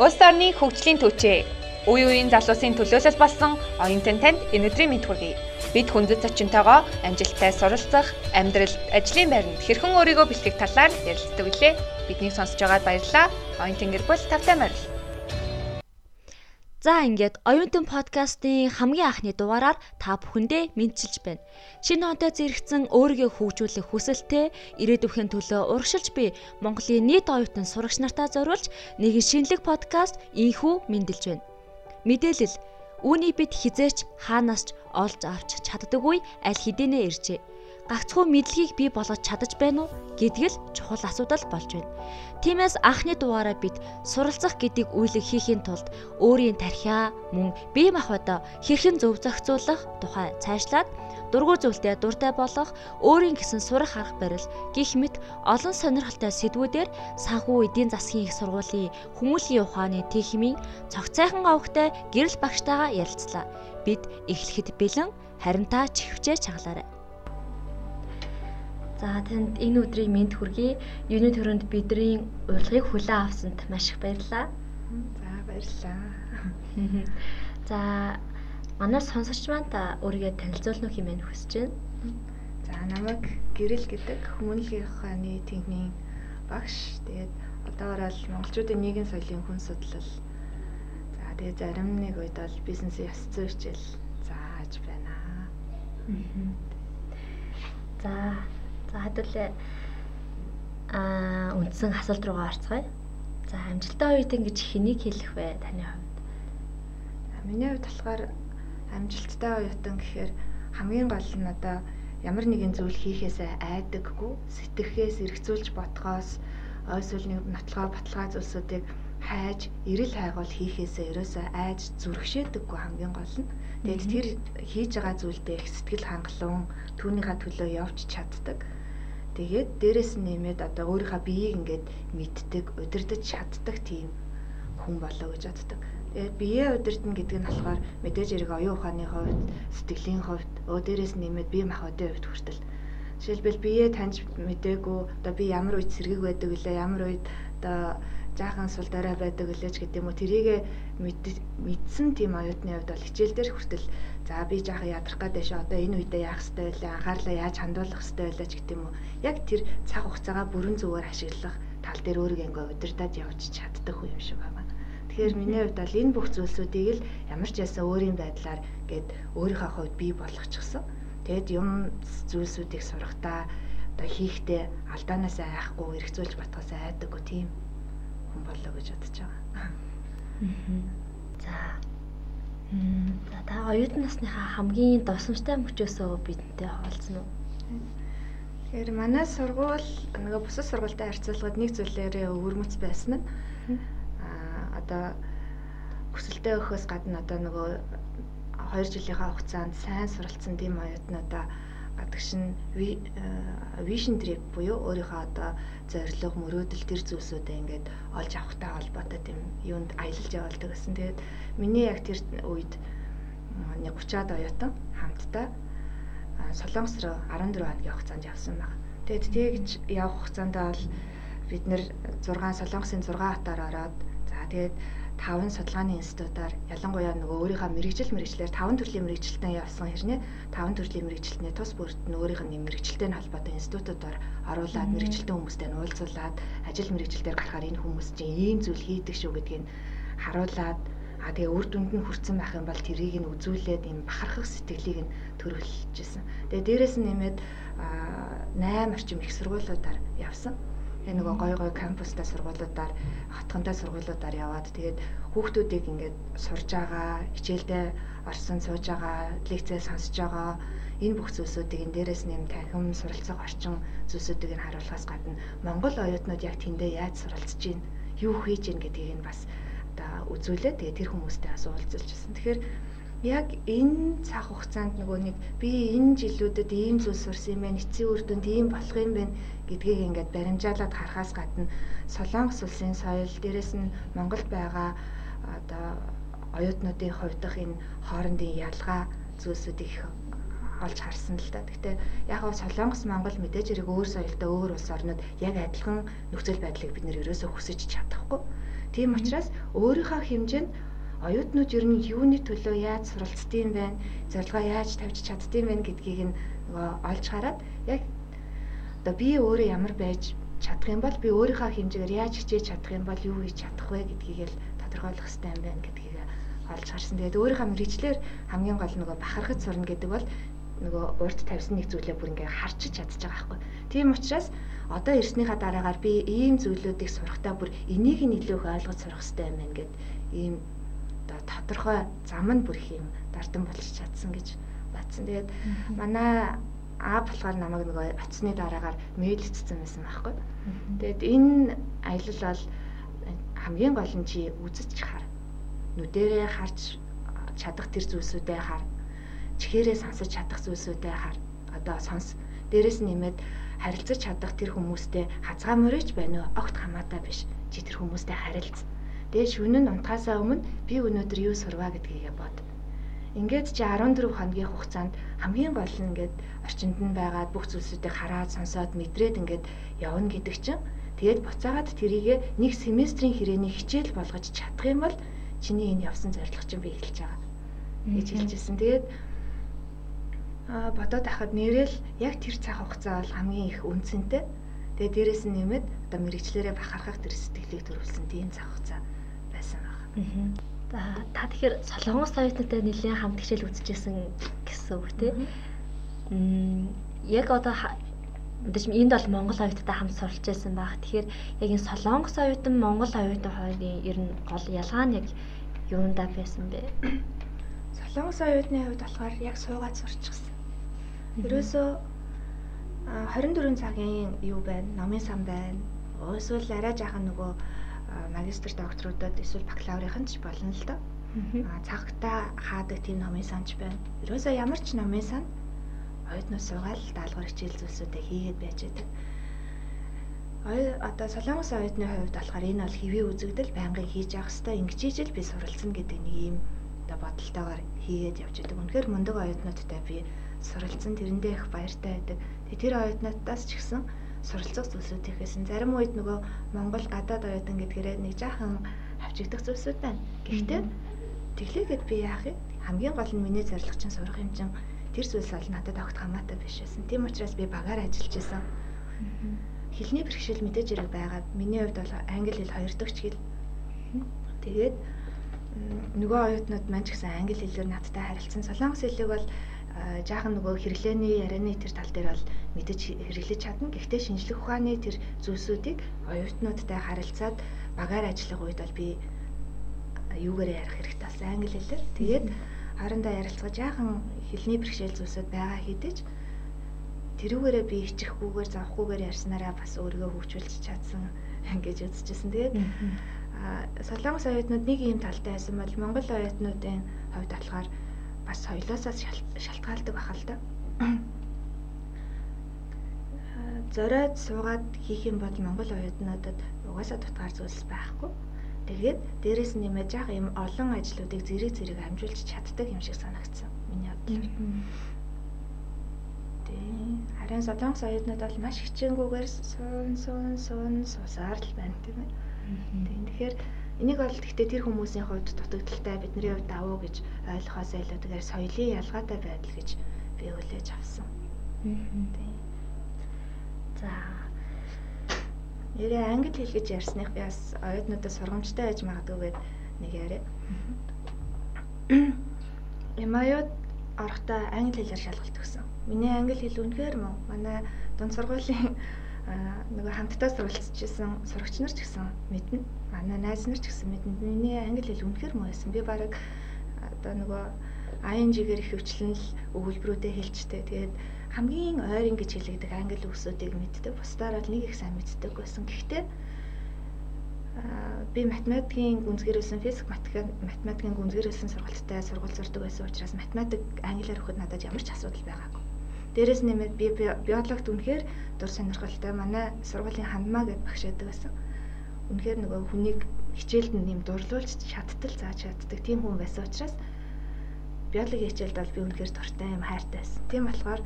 Улс орны хөгжлийн түвшээ. Үе үеийн залуусын төлөөлөл болсон оюутан танд өнөөдрийн мэд хүргэе. Бид хүндэт зочинтойгоо амжилттай суралцах, амьдралд, ажлын байранд хэрхэн өөрийгөө бэлтгэх талаар ярилцдаг билээ. Биднийг сонсож байгаад баярлалаа. Оюутан гэр бүл тавтай морил. За ингээд оюутан подкастын хамгийн анхны дугаараар та бүхэндээ мэдчилж байна. Шинэ онтой зэрэгцэн өөрийгөө хөгжүүлэх хүсэлтэй ирээдүйн төлөө урагшилж би Монголын нийт оюутан сурагч нартаа зориулж нэгэн шинэлэг подкаст инхүү мэндэлж байна. Мэдээлэл үүний бид хизээч хаанаас ч олж авч чаддаггүй аль хэдийнэ иржээ гагцхүү мэдлэгийг бий болгож чадаж байна уу гэдгэл чухал асуудал болж байна. Тиймээс анхны дугаараа бид суралцах гэдэг үйлэг хийхийн тулд өөрийн тархиа мөн бие махбодоо хэрхэн зөв зохицуулах тухай цаашлаад дургуй зүйлтэй дуртай болох өөрийн гэсэн сурах арга барил гих мэт олон сонирхолтой сэдвүүдээр санхүү эдийн засгийн их сургуулийн хүмүүлийн ухааны техникийн цогцайхан авахтай гэрэл багштайгаа ярилцлаа. Бид эхлэхэд бэлэн харин та чихвчээ чаглаарай. За танд энэ өдрийн мэнд хүргэе. Юуны төрөнд бидний урилгыг хүлээн авсанд маш их баярлалаа. За баярлалаа. За манай сонсогч маань та өөрийгөө танилцуулна уу хэмээн хүсэж байна. За намайг Гэрэл гэдэг хүмүүнлэгийн ухааны техникийн багш. Тэгээд одоогоор л монголчуудын нийгэм соёлын хүн судлал. За тэгээд зарим нэг үед бол бизнесийн ёс зүйн хичээл зааж байна. За За хэдүүлээ аа үндсэн асуулт руугаа орцгоё. За амжилттай оюутан гэж хэнийг хэлэх вэ таны хувьд? Миний хувьд болохоор амжилттай оюутан гэхээр хамгийн гол нь одоо ямар нэгэн зүйл хийхээсээ айдаггүй, сэтгэхээс эргцүүлж бодгоос ойсвол нэг нотлогоо баталгаа зүйлсүүдийг хайж, эрэл хайгуул хийхээсээ ерөөсөө айж зүрхшээдэггүй хамгийн гол нь. Тэгээд тэр хийж байгаа зүйлдээ их сэтгэл хангалуун түүнийхээ төлөө явж чаддаг. Тэгээд дээрэс нь нэмээд одоо өөрийнхөө биеийг ингээд мэддэг, удирдах чаддаг тийм хүн болоо гэж боддог. Тэгээд биеэ удирдна гэдэг нь болохоор мэдээж хэрэг оюун ухааны хувьд, сэтгэлийн хувьд, өө дээрэс нь нэмээд бие махбодын хувьд хүртэл Жишээлбэл биеэ таньж мдээгүй одоо би ямар үед сэргийг байдаг вүлээ ямар үед одоо жаахан сул дараа байдаг вүлээч гэдэг юм уу тэрийгэ мэдсэн тийм оюутны хувьд бол хичээл дээр хүртэл за би жаахан ядрах гэдэг шээ одоо энэ үедээ яах хэрэгтэй вэ анхаарлаа яаж хандуулах хэрэгтэй вэ гэдэг юм уу яг тэр цаг хугацаагаа бүрэн зүгээр ашиглах тал дээр өөрийгөө ингээ удирдах явж чаддаг хүн юм шиг байна. Тэгэхээр миний хувьд бол энэ бүх зүйлсүүдийг л ямар ч ясаа өөрийн байдлаар гээд өөрийнхөө хувьд бий болгочихсон Тэгэд юм зүйлсүүдийг сурахтаа одоо хийхдээ алдаанаасаа айхгүй эргцүүлж батгаас айдаггүй тийм хүн болоо гэж бодож байгаа. За. За та оюутан насныхаа хамгийн дурсамжтай мөчөөсөө бидэнтэй хуваалцсан уу? Тэгэхээр манай сургууль нөгөө бусад сургуультай харьцуулахад нэг зүйлээрээ өвөрмөц байсан нь аа одоо хүсэлтэд өгөхөөс гадна одоо нөгөө 2 жилийнхаа хугацаанд сайн суралцсан тийм оюутнуудаа гадагш нь vision trip буюу өөрийнхөө одоо зорилго мөрөөдөл төр зүйлсүүдээ ингээд олж авахтай холбоотой тийм юунд аялалж явуулдаг гэсэн. Тэгээд миний яг тэр үед нэг 30-аад оюутан хамтдаа Солонгос руу 14 хоногийн хугацаанд явсан баг. Тэгээд тэгж явах хугацаанд бол бид нэр 6 Солонгосын 6 хатаар ороод за тэгээд таван судалгааны институтаар ялангуяа нөгөө өөрийнхөө мэрэгжил мэрэгчлэр таван төрлийн мэрэгжилтэн явсан хэрнээ таван төрлийн мэрэгжилтний тус бүрт нь өөрийнх нь мэрэгжилтэй холбоотой институтуудаар оруулаад мэрэгжилтэн хүмүүстэй уулзуулаад ажил мэрэгжилтээр гарахаар энэ хүмүүс чинь ийм зүйл хийдэг шүү гэдгийг харуулад а тэгээ үр дүнд нь хүрсэн байх юм бол тэрийг нь үзүүлээд юм бахархах сэтгэлийг нь төрүүлжсэн. Тэгээ дээрэс нь нэмээд 8 орчим их сургуулиудаар явсан Тэгээ нөгөө гой гой кампустай сургуулиудаар хотгонтой сургуулиудаар яваад тэгээд хүүхдүүдийг ингээд сурж байгаа, хичээлдээ орсон сууж байгаа, лекцээ сонсож байгаа энэ бүх зүйлсүүдийг энэ дээрээс нэм танхим суралцах орчин зүйлсүүдийг нь харуулахаас гадна Монгол оюутнууд яг тэндээ яаж суралцж байна, юу хийж байна гэдгийг нь бас одоо үзүүлээд тэгээд тэр хүмүүстэй байсан. Тэгэхээр яг энэ цаг хугацаанд нөгөө нэг би энэ жилүүдэд ийм зүйл сурсан юм байна, эцсийн үр дүнд ийм болох юм байна гэдгийг ингээд баримжаалаад харахаас гадна Солонгос улсын соёл, дээрэс нь Монголд байгаа одоо оюутнуудын хувьдах энэ хоорондын ялгаа зүйлсүүд их олж харсан л да. Гэхдээ яг гоо Солонгос Монгол мэдээж хэрэг өөр соёлтой өөр улс орнууд яг адилхан нөхцөл байдлыг бид нэр ерөөсөө хүсэж чадахгүй. Тийм учраас өөрийнхөө хэмжээнд оюутнууд ер нь юуны төлөө яаж суралцдığım байна, зорилгоо яаж тавьж чаддığım байна гэдгийг нь нөгөө олж хараад яг одоо би өөрөө ямар байж чадах юм бол би өөрийнхөө хэмжээгээр яаж хичээж чадах юм бол юу хийж чадах вэ гэдгийг л тодорхойлох хэрэгтэй юм байна гэдгийг олж харсан. Тэгээд өөрийнхөө мэрэгчлэр хамгийн гол нөгөө бахархаж сурна гэдэг бол нөгөө урд тавьсан нэг зүйлээ бүр ингээ харчиж чадчих байгаа байхгүй. Тийм учраас одоо ирснийхаа дараагаар би ийм зүйлүүдийг сурахтаа бүр энийг нь илүү их ойлгож сурах хэрэгтэй юм байна гэд ийм тодорхой зам нь бүр их юм дардан болчих чадсан гэж батсан. Тэгээд манай А болохоор намайг нөгөө оцсны дараагаар мэйлцсэн байсан байхгүй. Тэгээд энэ аялал бол хамгийн гол нь чи үзэж хар. Нүдэрээ харж чадах тэр зүйлсүүдээ хар. Чихээрээ сонсож чадах зүйлсүүдээ хар. Одоо сонс. Дээрэс нэмээд харилцаж чадах тэр хүмүүстэй хазгаа мөрөөч байна уу? Огт хамаатай биш. Чи тэр хүмүүстэй харилцсан. Тэгээд шүнэн унтахаасаа өмнө би өнөөдөр юу сурваа гэдгийг бод. Ингээд чи 14 хоногийн хугацаанд хамгийн гол нь ингээд орчинд нь байгаа бүх зүйлсүүдийг хараад сонсоод мэдрээд ингээд явна гэдэг чинь тэгээд буцаагаад тэрийг нэг семестрийн хүрээний хичээл болгож чадах юм бол чиний энэ явсан зорилго чинь би эхэлж байгаа гэж хэлжсэн. Тэгээд а бодоод ахад нэрэл яг тэр цаг хугацаа бол хамгийн их үнцэнтэй. Тэгээ дээрэс нь нэмээд одоо мэрэгчлэрээ бахархах тэр сэтгэлийг төрүүлсэн тийм цаг хугацаа. За та тэгэхээр солонгос соёлтой нэлээд хамт хичээл үзчихсэн гэсэн үг тийм. Мм яг одоо мэдээж энд бол Монгол оюуттай хамт суралж байсан баг. Тэгэхээр яг энэ солонгос оюутан Монгол оюутан хоёрын ер нь гол ялгаа нь яг юундаа байсан бэ? Солонгос оюутны хувьд болохоор яг суугаад сурчихсан. Ерөөсөө 24 цагийн юу байна? Номын сан байна. Эсвэл арай жаахан нөгөө магистр докторуудад эсвэл бакалаврын ч болно л доо. Аа цагтаа хаадаг тийм номын санч байна. Ерөөсөө ямар ч номын сан оюутнууд суугаад даалгавар хичээл зүйлсүүдээ хийгээд байж байдаг. Ой одоо солонгос оюутны хувьд болохоор энэ бол хэвээ үзэгдэл байнгын хийж явах хэвээр ингэж ижил би суралцсан гэдэг нэг юм одоо бодолтойгоор хийгээд явж байдаг. Үнэхээр мундаг оюутнуудтай би суралцсан тэрэндээ их баяртай байдаг. Тэгээ тэр оюутнуудаас ч гэсэн суралцах зүйлсүүд ихсэн. Зарим үед нөгөө Монгол гадаад оюутан гэдгээрээ нэг жаахан хавчигдах зүйлсүүд байна. Гэхдээ тэглээгээд би яах юм? Хамгийн гол нь миний зорилго чинь сурах юм чинь тэр зүйлс бол надад огт хамаатай биш байсан. Тийм учраас би багаар ажиллаж исэн. Хэлний бэрхшээл мэдээж хэрэг байгаа. Миний хувьд бол англи хэл хоёр дахь хэл. Тэгээд нөгөө оюутнууд маань ч гэсэн англи хэлээр надтай харилцсан. Солонгос хэлийг бол жаахан нөгөө хэрэглээний ярианы тэр тал дээр бол мэдээж хэрэглэж чадна. Гэхдээ шинжлэх ухааны тэр зүйлсүүдийг оюутнуудтай харилцаад багаар ажиллах үед бол би юугаар ярих хэрэгтэй болсон англи хэлээр. Тэгээд хоорондоо ярилцгаж жаахан хэлний бэрхшээл зүйлсүүд байгаа хэдиж тэрүүгээрээ би ичихгүйгээр завхгүйгээр ярьснараа бас өөрийгөө хөгжүүлж чадсан гэж үзчихсэн. Тэгээд солонгос оюутнууд нэг ийм талтай байсан бол монгол оюутнуудын хувьд болохоор бас соёлоосоо шалтгаалдаг бахал та. Зориод суугаад хийх юм бол монгол оюутнуудад угаасаа дутгаар зүйлс байхгүй. Тэгээд дээрэс нь нэмээд яг юм олон ажлуудыг зэрэг зэрэг амжуулж чаддаг юм шиг санагдсан. Миний бодлоор. Тийм. Харин солонгос оюутнууд бол маш хичээнгүйгээр суун суун суун сусаар л байна тийм ээ. Тэгэхээр энийг бол гэхдээ тэр хүмүүсийн хувьд дутагдaltaй бидний хувьд давуу гэж ойлгохоос илүү тэгэхээр соёлын ялгаатай байдал гэж би хүлээж авсан. За Нэрээ англи хэл гэж ярьсных би бас оюутнуудад сургамжтай байж магадгүй гэд нэг яриа. Ямаяуд орохдоо англи хэлээр шалгалт өгсөн. Миний англи хэл үнэхээр муу. Манай дунд сургуулийн нөгөө хамтдаа суралцчихсан сурагч нар ч гэсэн мэднэ. Манай найз нар ч гэсэн мэднэ. Миний англи хэл үнэхээр муу байсан. Би бараг одоо нөгөө ING-гээр их хөвчлэн л өгүүлбэрүүдээ хэлжтэй. Тэгээд хамгийн ойрын гэж хэлэгдэх англи үгсүүдийг мэддэг. Бусдаар бол нэг их сайн мэддэг байсан. Гэхдээ би математикийн гүнзгийрүүлсэн физик математикийн гүнзгийрүүлсэн сургалттай сургууль зурдаг байсан учраас математик англиар өгөхөд надад ямар ч асуудал байгаагүй. Дээрээс нэмээд би биологт үнэхээр дур сонирхолтой манай сургуулийн хандмаа гэд багш байдаг байсан. Үнэхээр нөгөө хүнийг хичээлд нь юм дурлуулж чадтал зааж чаддаг тийм хүн байсан учраас биологи хичээлд бол би үнэхээр дуртай юм хайртай байсан. Тийм болохоор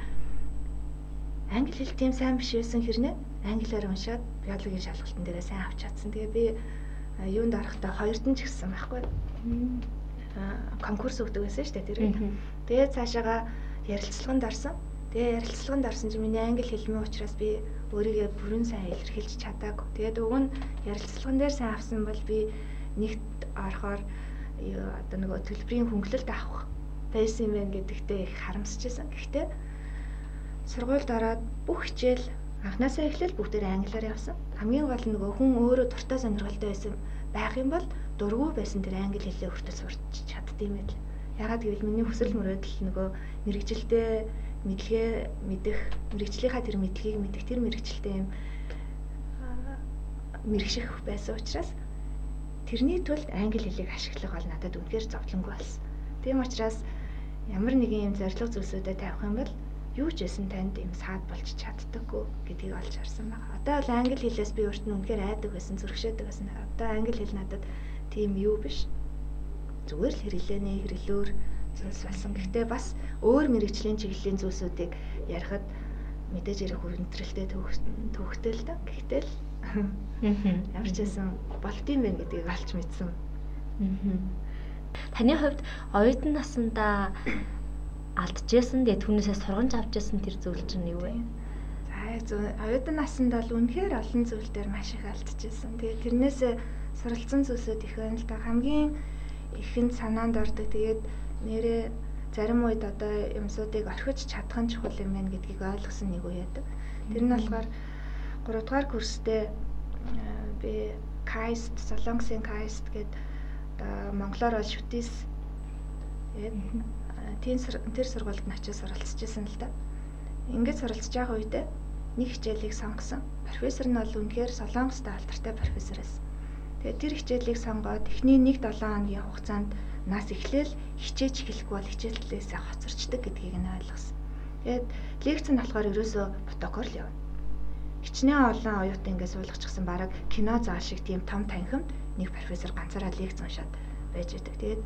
англи хэл тийм сайн биш байсан хэрнээ англиар уншаад биологийн шалгалтын дээрээ сайн авч чадсан. Тэгээ би юунд орохдоо хоёрд нь ч гисэн байхгүй. конкурс өгдөг байсан шүү дээ тэр. Тэгээд цаашаага ярилцлаганд орсон. Тэгээ ярилцлаганд орсон чинь миний англи хэлмийн учраас би өөрийгөө бүрэн сайн илэрхийлж чадаагүй. Тэгээд уг нь ярилцлаган дээр сайн авсан бол би нэгт орохоор одоо нөгөө төлбөрийн хөнгөлөлт авах байсан юм байна гэдэгтээ их харамсаж байсан. Гэхдээ сургуульд ороод бүх хичээл анхнаасаа эхлээл бүгдээр англиар явсан. Хамгийн гол нь нөгөө хүн өөрөө дуртай сонирхолтой байсан байх юм бол дургүй байсан тэр англи хэлээ хүртэл сурч чаддсан юм байл. Ягаад гэвэл миний хүсэл мөрөөдөл нөгөө мэрэгжилдээ мэдлэгээ мэдэх, мэрэгчлийнхаа тэр мэдлэгийг мэдэх тэр мэрэгчлээ юм мэрэгших байсан учраас тэрний тулд англи хэлийг ашиглах бол надад үнэхээр зовлонгүй болсон. Тийм учраас ямар нэгэн юм зориг зүйлсүүдэд тавих юм бол юу ч байсан танд юм саад болж чаддаггүй гэдгийг олж харсан байна. Одоо бол англи хэлээс би өөрт нь үнэхээр айдаг байсан, зөрөгшөөдөг байсан. Одоо англи хэл надад тийм юу биш. Зүгээр л хэрэглээний хэрэглөөр зүйлс болсон. Гэхдээ бас өөр мэрэгжлийн чиглэлийн зүйлсүүдийг ярихад мэдээж ярих хүрэнтрэлтэй төвхтэй л да. Гэхдээ л ямар ч байсан болт юм байна гэдгийг олж мэдсэн. Таны хувьд оюутан насндаа алдчихсан тэгээ түүнээсээ сургамж авчихсан тэр зүйл чинь юу вэ? За оюутан наснд бол үнэхээр олон зүйл дээр маш их алдчихсан. Тэгээ тэрнээсээ суралцсан зүйлсүүд их байна л да. Хамгийн ихэнд санаанд ордог. Тэгээд нэрээ зарим үед одоо юмсуудыг орхиж чадах нь чухал юм байна гэдгийг ойлгосон нэг үе яадаг. Тэр нь болохоор 3 дугаар курстэй би Кайст, Солонгосын Кайст одоо монголоор бол шүтээс тийм тэр сургуульд нь очиж суралцж байсан л да. Ингээд суралцж байгаа үедээ нэг хичээлийг сонгосон. Профессор нь бол үнэхээр солонгостой алдартай профессор байсан. Тэгээд тэр хичээлийг сонгоод эхний 1-7 хоногийн хугацаанд нас эхлээл хичээж эхлэхгүй бол хичээлээсээ хоцорчдаг гэдгийг нь ойлгосон. Тэгээд лекц нь болохоор ерөөсөө протокол явна. Хичнээн олон оюутан ингээд суулгачихсан бараг кино зал шиг тийм том танхимд нэг профессор ганцаараа лекц уншаад байж байдаг. Тэгээд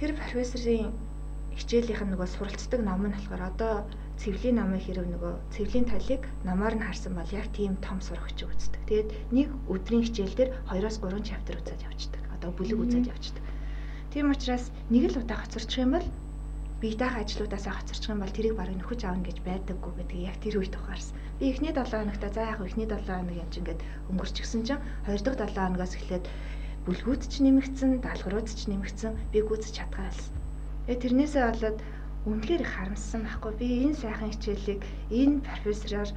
тэр профессорын хичээлийнх нь нөгөө суралцдаг ном нь болохоор одоо цэвлийн намын хэрэг нөгөө цэвлийн талыг номоор нь харсан бол яг тийм том сурагч үздэг. Тэгээд нэг өдрийн хичээл дээр 2-оос 3 чаптер үзээд явчихдаг. Одоо бүлэг үзээд явчихдаг. Тийм учраас нэг л удаа хоцорчих юм бол бие даах ажлуудаасаа хоцорчих юм бол тэрийг барыг нөхөж аавна гэж байдаггүй гэдгийг яг тэр үед ухаарсан. Би эхний 7 хоногта за яг эхний 7 хоног юм чинь ингээд өнгөрчихсөн чинь 2 дахь 7 хоногоос эхлээд бүлгүүд ч нэмэгдсэн, даалгаврууд ч нэмэгдсэн. Би гүйцэж чадгаалсан. Тэгээ тэрнээсээ болоод үнэхээр их харамссан байхгүй. Би энэ сайхан хичээлийг энэ профессороор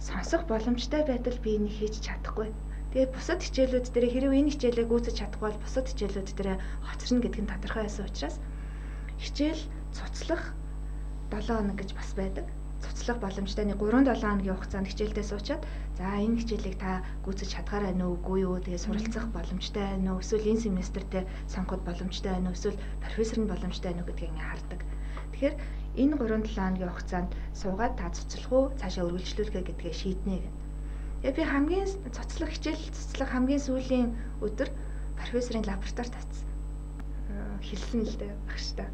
сонсох боломжтой байтал би энийг хийж чадахгүй. Тэгээ бусад хичээлүүд дээр хэрэг энэ хичээлээ гүйцэж чадахгүй бол бусад хичээлүүд дээр хоцорно гэдг нь тодорхой байсан учраас хичээл цуцлах 7 хоног гэж бас байдаг. Цуцлах боломжтой нэг 3-7 хоногийн хугацаанд хичээлдээ суучаад за энэ хичээлийг та гүйцэж чадхаарай нөө үгүй юу тэгээ суралцах боломжтой байна уу? Эсвэл энэ семестртээ сонгоход боломжтой байна уу? Эсвэл профессор нь боломжтой байна уу гэдгийг ингээ хардаг. Тэгэхээр энэ 3-7 хоногийн хугацаанд суугаад та цуцлах уу? Цаашаа үргэлжлүүлэх гэдгээ шийднэ гэнэ. Тэгээ би хамгийн цуцлах хичээл цуцлах хамгийн сүүлийн өдөр профессорын лабораторид татсан. Хэлсэн л дээ багштай.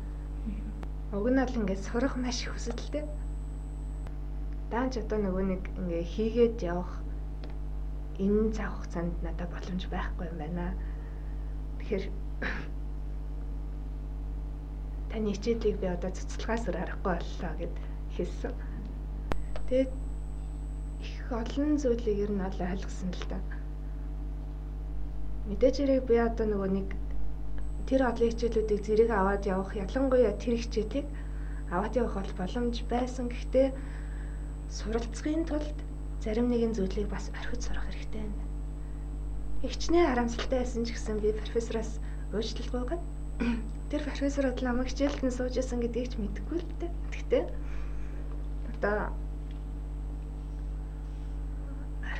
Уг нь бол ингээд сурах маш их хүсэлтэй даанч одоо нөгөө нэг ингээ хийгээд явах энэ цаг хугацаанд надад боломж байхгүй юм байна. Тэгэхээр таны хичээлийг би одоо цэцлэгээс өр харахгүй боллоо гэд хэлсэн. Тэгээд олон зүйлийг ер нь ол ойлгосон л да. Мэдээж хэрэг би одоо нөгөө нэг тэр одлын хичээлүүдийг зэрэг аваад явах ялангуяа тэр хичээлийг аваад явах бол боломж байсан. Гэхдээ суралцахын тулд зарим нэгэн зүйлийг бас орхиж сурах хэрэгтэй байна. Игчнээ харамсалтай байсан ч гэсэн би профессороос уучлалт гуйгаад тэр профессород намайг хичээлд нь сууж исэн гэдгийг ч мэдэхгүй л дээ. Гэхдээ одоо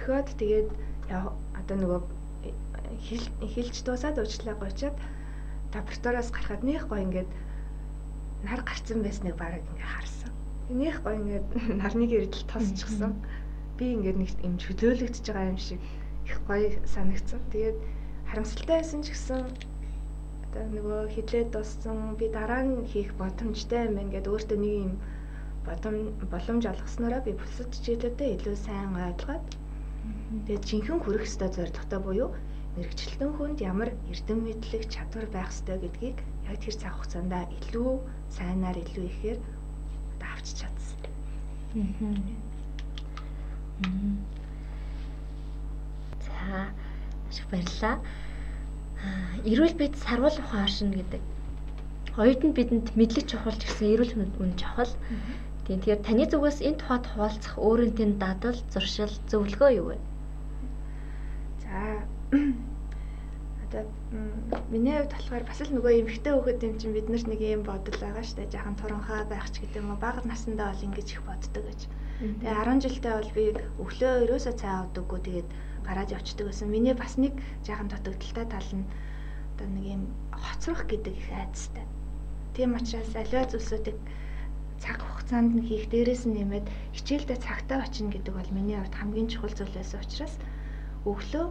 орхиод тэгээд одоо нөгөө хэлж дуусаад уучлаа гойчаад лабораториос гарахад нэх гоё ингээд нар гарцсан байсныг бараг ингээ харсан Энийх гоё ингээд нарны гэрдэл тосчихсан. Би ингээд нэг юм чөлөөлөгдөж байгаа юм шиг их гоё санагдсан. Тэгээд харамсалтай байсан ч гэсэн одоо нөгөө хилээд дуссан би дараа нь хийх боломжтой юм гэдээ өөртөө нэг юм бодом боломж олгоснороо би бусад хичээлүүдэд илүү сайн ойлгоод тэгээд жинхэнэ хүрэх ёстой зорилготой буюу мэрэгчлэн хүнд ямар эрдэм мэдлэг чадвар байх ёстой гэдгийг яг тэр цаг хугацаанд илүү сайнаар илүү ихээр авч чадсан. За ашиг баярлаа. Эрүүл бид сарвал ухаан оршин гэдэг. Оюутанд бидэнд мэдлэг чухал гэсэн эрүүл мэнд үн чухал. Тийм тэгэхээр таны зүгээс энэ тухайд хуваалцах өөрөнтэй дадал, зуршил, зөвлөгөө юу вэ? За одоо миний хувьд болохоор бас л нөгөө эмгтэй хүүхэд юм чинь бид нарт нэг юм бодол байгаа шүү дээ. Жахан туранхай байх ч гэдэг юм уу. Бага насндаа бол ингэж их боддог гэж. Тэгээ 10 жилдээ бол би өглөө ерөөсөө цай авдаггүй. Тэгээд гараад явцдаг байсан. Миний бас нэг жаахан дутагдaltaй тал нь одоо нэг юм хоцрох гэдэг их айцтай. Тийм учраас аливаа зүйлсүүдийг цаг хугацаанд нь хийх дээрээс нь нэмээд хичээлдээ цагтаа очино гэдэг бол миний хувьд хамгийн чухал зүйл байсан учраас өглөө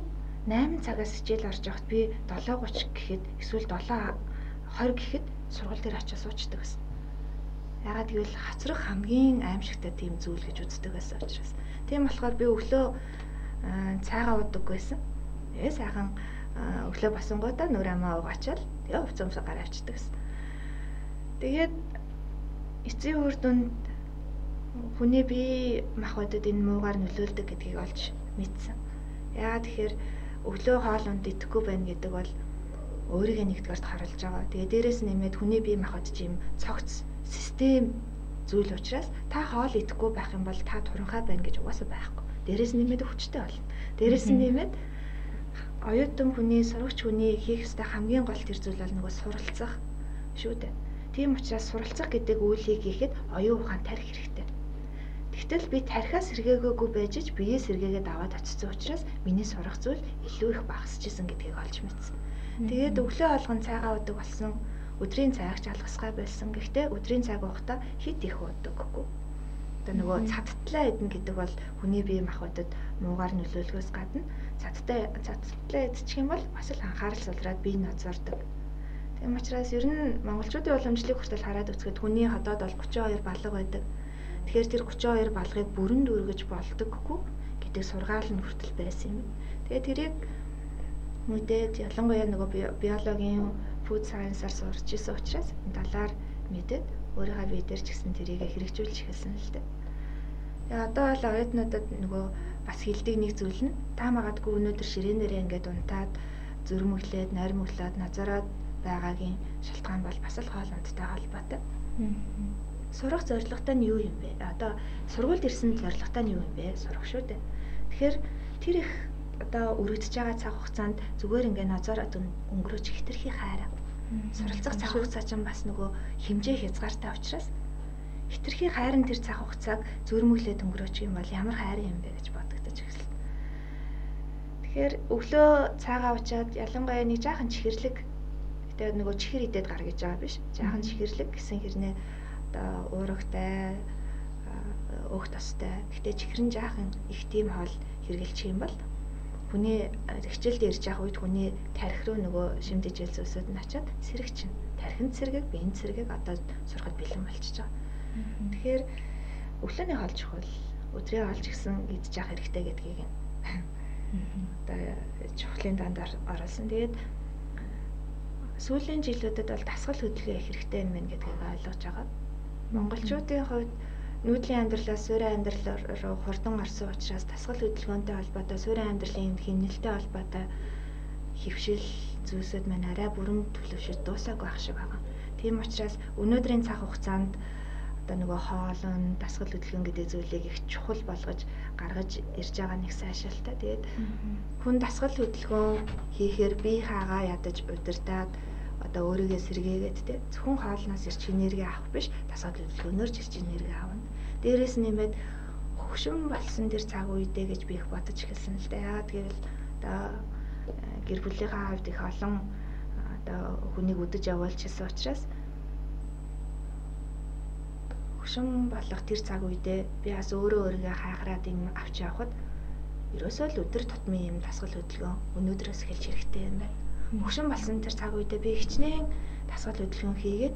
8 цагаас хичээл орж явахад би 7:30 гэхэд эсвэл 7:20 гэхэд сургууль дээр очиж суучдаг гэсэн. Ягаад гэвэл хацрах хамгийн аимшигтай тийм зүйл гэж үздэг байсан учраас. Тийм болохоор би өглөө цайгаа удаггүйсэн. Тэгээ сайхан өглөө босонгуудаа нүр амаа угаачаал тэгээ хувцас өмсө гараа авчдаг гэсэн. Тэгээд эцсийн үр дүнд хүний бие махбодод энэ муугаар нөлөөлдөг гэдгийг олж мэдсэн. Яагаад тэгэхээр өглөө хоол унд идэхгүй байна гэдэг бол өөрийгөө нэгдүгээрт харуулж байгаа. Тэгээ дээрэс нэмээд хүний бие махбод чим цогц систем зүйл учраас та хоол идэхгүй байх юм бол та туранхай байна гэж угаасаа байхгүй Дээрээс нэмээд хүчтэй болно. Дээрээс нь нэмээд оюутан хүний сурагч хүний хийх ёстой хамгийн гол тэр зүйл бол нөгөө суралцах шүү дээ. Тийм учраас суралцах гэдэг үйлийг хийхэд оюун ухаан тарих хэрэгтэй. Тэгтэл би тарихаас сэргээгөөгүй байж ч бие сэргээгээд аваад очсон учраас миний сурах зүйл илүү их багасчихсан гэдгийг олж мэдсэн. Тэгээд өглөө алган цайгаа удаг болсон өдрийн цайгч алгасгай байсан. Гэхдээ өдрийн цайг уухта хит их удаггүй Одоо нөгөө цадтлаа идэх гэдэг бол хүний бие махбодод муугаар нөлөөлөхөөс гадна цадтай цадтлаа идчих юм бол бас л анхаарал сулраад бие ноцордог. Тийм учраас ер нь монголчуудын уламжлалыг хүртэл хараад үзэхэд хүний ходоод бол 32 балга байдаг. Тэгэхээр тэр 32 балгыг бүрэн дүүргэж болдоггүй гэдэг сургаал нь хүртэл байсан юм. Тэгээд тэрийг мэдээд ялангуяа нөгөө биологийн food science-аар сурч исэн учраас энэ талаар мэдээд өөрийнхөө бие дээр ч гэсэн тэрийг хэрэгжүүлж эхэлсэн л дээ. Тэгээ одоо бол оюутнуудад нөгөө бас хилдэг нэг зүйл нь та магадгүй өнөөдөр ширээнээрээ ингээд унтаад зөрмөглээд, наримөглөөд назараад байгаагийн шалтгаан бол бас л хоол ундтай холбоотой. Сурах зорилготой нь юу юм бэ? Одоо сургуульд ирсэн зорилготой нь юу юм бэ? Сурах шүү дээ. Тэгэхээр тэр их одоо өргөдөж байгаа цаг хугацаанд зүгээр ингээд назараад өнгөрөөж хитрхи хайраа суралцах цаг хугацаа чинь бас нөгөө хэмжээ хязгаартай учраас хитрхи хайрын тэр цаг хугацааг зөрмөглөөд өнгөрөөчих юм бол ямар хайрын юм бэ гэж бодогдож эхэлсэн. Тэгэхээр өглөө цаагаа уучаад ялангуяа нэг жаахан чихэрлэг тэгээд нөгөө чихэр идээд гар гэж байгаа биш. Жаахан чихэрлэг гэсэн хэрнээ одоо уурагтай өөх тостой. Гэтэ чихэр нь жаахан их тийм хоол хэргэлчих юм бол хүний хичээлд ирж явах үед хүний тарих руу нөгөө шимдэж ил зүйлсүүд нь очиад сэрэг чинь. Тархинд сэргийг, биенд сэргийг одоо сурахад бэлэн болчихж байгаа. Тэгэхээр өглөөний хоол чухал. Өдрийн хоол ч гэсэн идэж явах хэрэгтэй гэдгийг нь одоо чухлын данд оруулсан. Тэгээд сүүлийн жилүүдэд бол дасгал хөдөлгөөн их хэрэгтэй юм байна гэдгийг ойлгож байгаа. Монголчуудын хувьд нүүдлийн амьдралаас суурин амьдрал руу хурдан орсон учраас дасгал хөдөлгөөнтэй холбоотой суурин амьдралын хэмнэлтэй холбоотой хөвшил зүйлсүүд маань арай бүрэн төлөвшөж дуусаагүй байх шиг байгаа. Тийм учраас өнөөдрийн цаг хугацаанд одоо нөгөө хоолн дасгал хөдөлгөөн гэдэг зүйлийг их чухал болгож гаргаж ирж байгаа нэг сайшаалтай. Тэгээд хүн дасгал хөдөлгөөн хийхээр бие хаагаа ядаж удирдаад одоо өөрийгөө сэргээгээд те зөвхөн хоолноос ирч энерги авах биш дасгал хөдөлгөөнөөр ирч энерги авна. Дээрээс нэмээд хөвшин болсон тэр цаг үедээ гэж би их бодож эхэлсэн л дээ. Яагаад гэвэл одоо э, гэр бүлийнхаа хувьд их олон одоо хүнийг өдөж явуулчихсан учраас хөвшин болох тэр цаг үедээ би бас өөрөө өөрийгөө хайхраад юм авч явхад ерөөсөө л өдөр тутмын юм дасгал хөдөлгөөн өнөөдрөөс эхэлж хэрэгтэй юм байна. Хөвшин болсон тэр цаг үедээ би хичнээн дасгал хөдөлгөөн хийгээд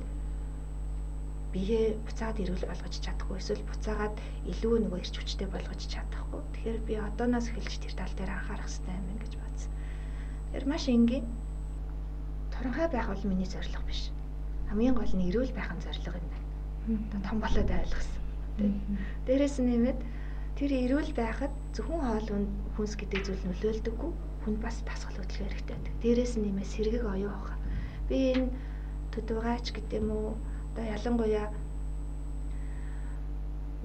биеэ буцаад эрүүл болгож чадахгүй эсвэл буцаагаад илүү нөгөө ирч хүчтэй болгож чадахгүй. Тэгэхээр би одооноос эхэлж тэр тал дээр анхаарах хэрэгтэй юм гэж бодсон. Тэр маш энгийн. Туранхай байх бол миний зорилго биш. Хамгийн гол нь эрүүл байх нь зорилго юм байна. Том болоод ойлгосон. Дээрээс нь нэмээд тэр эрүүл байхад зөвхөн хоол хүнс гэдэг зүйл нөлөөлдөггүй. Хүн бас дасгал хөдөлгөөн хэрэгтэй байдаг. Дээрээс нь нэмээд сэргийг оюун ухаа. Би энэ төдөөгач гэдэг юм уу? Одоо ялангуяа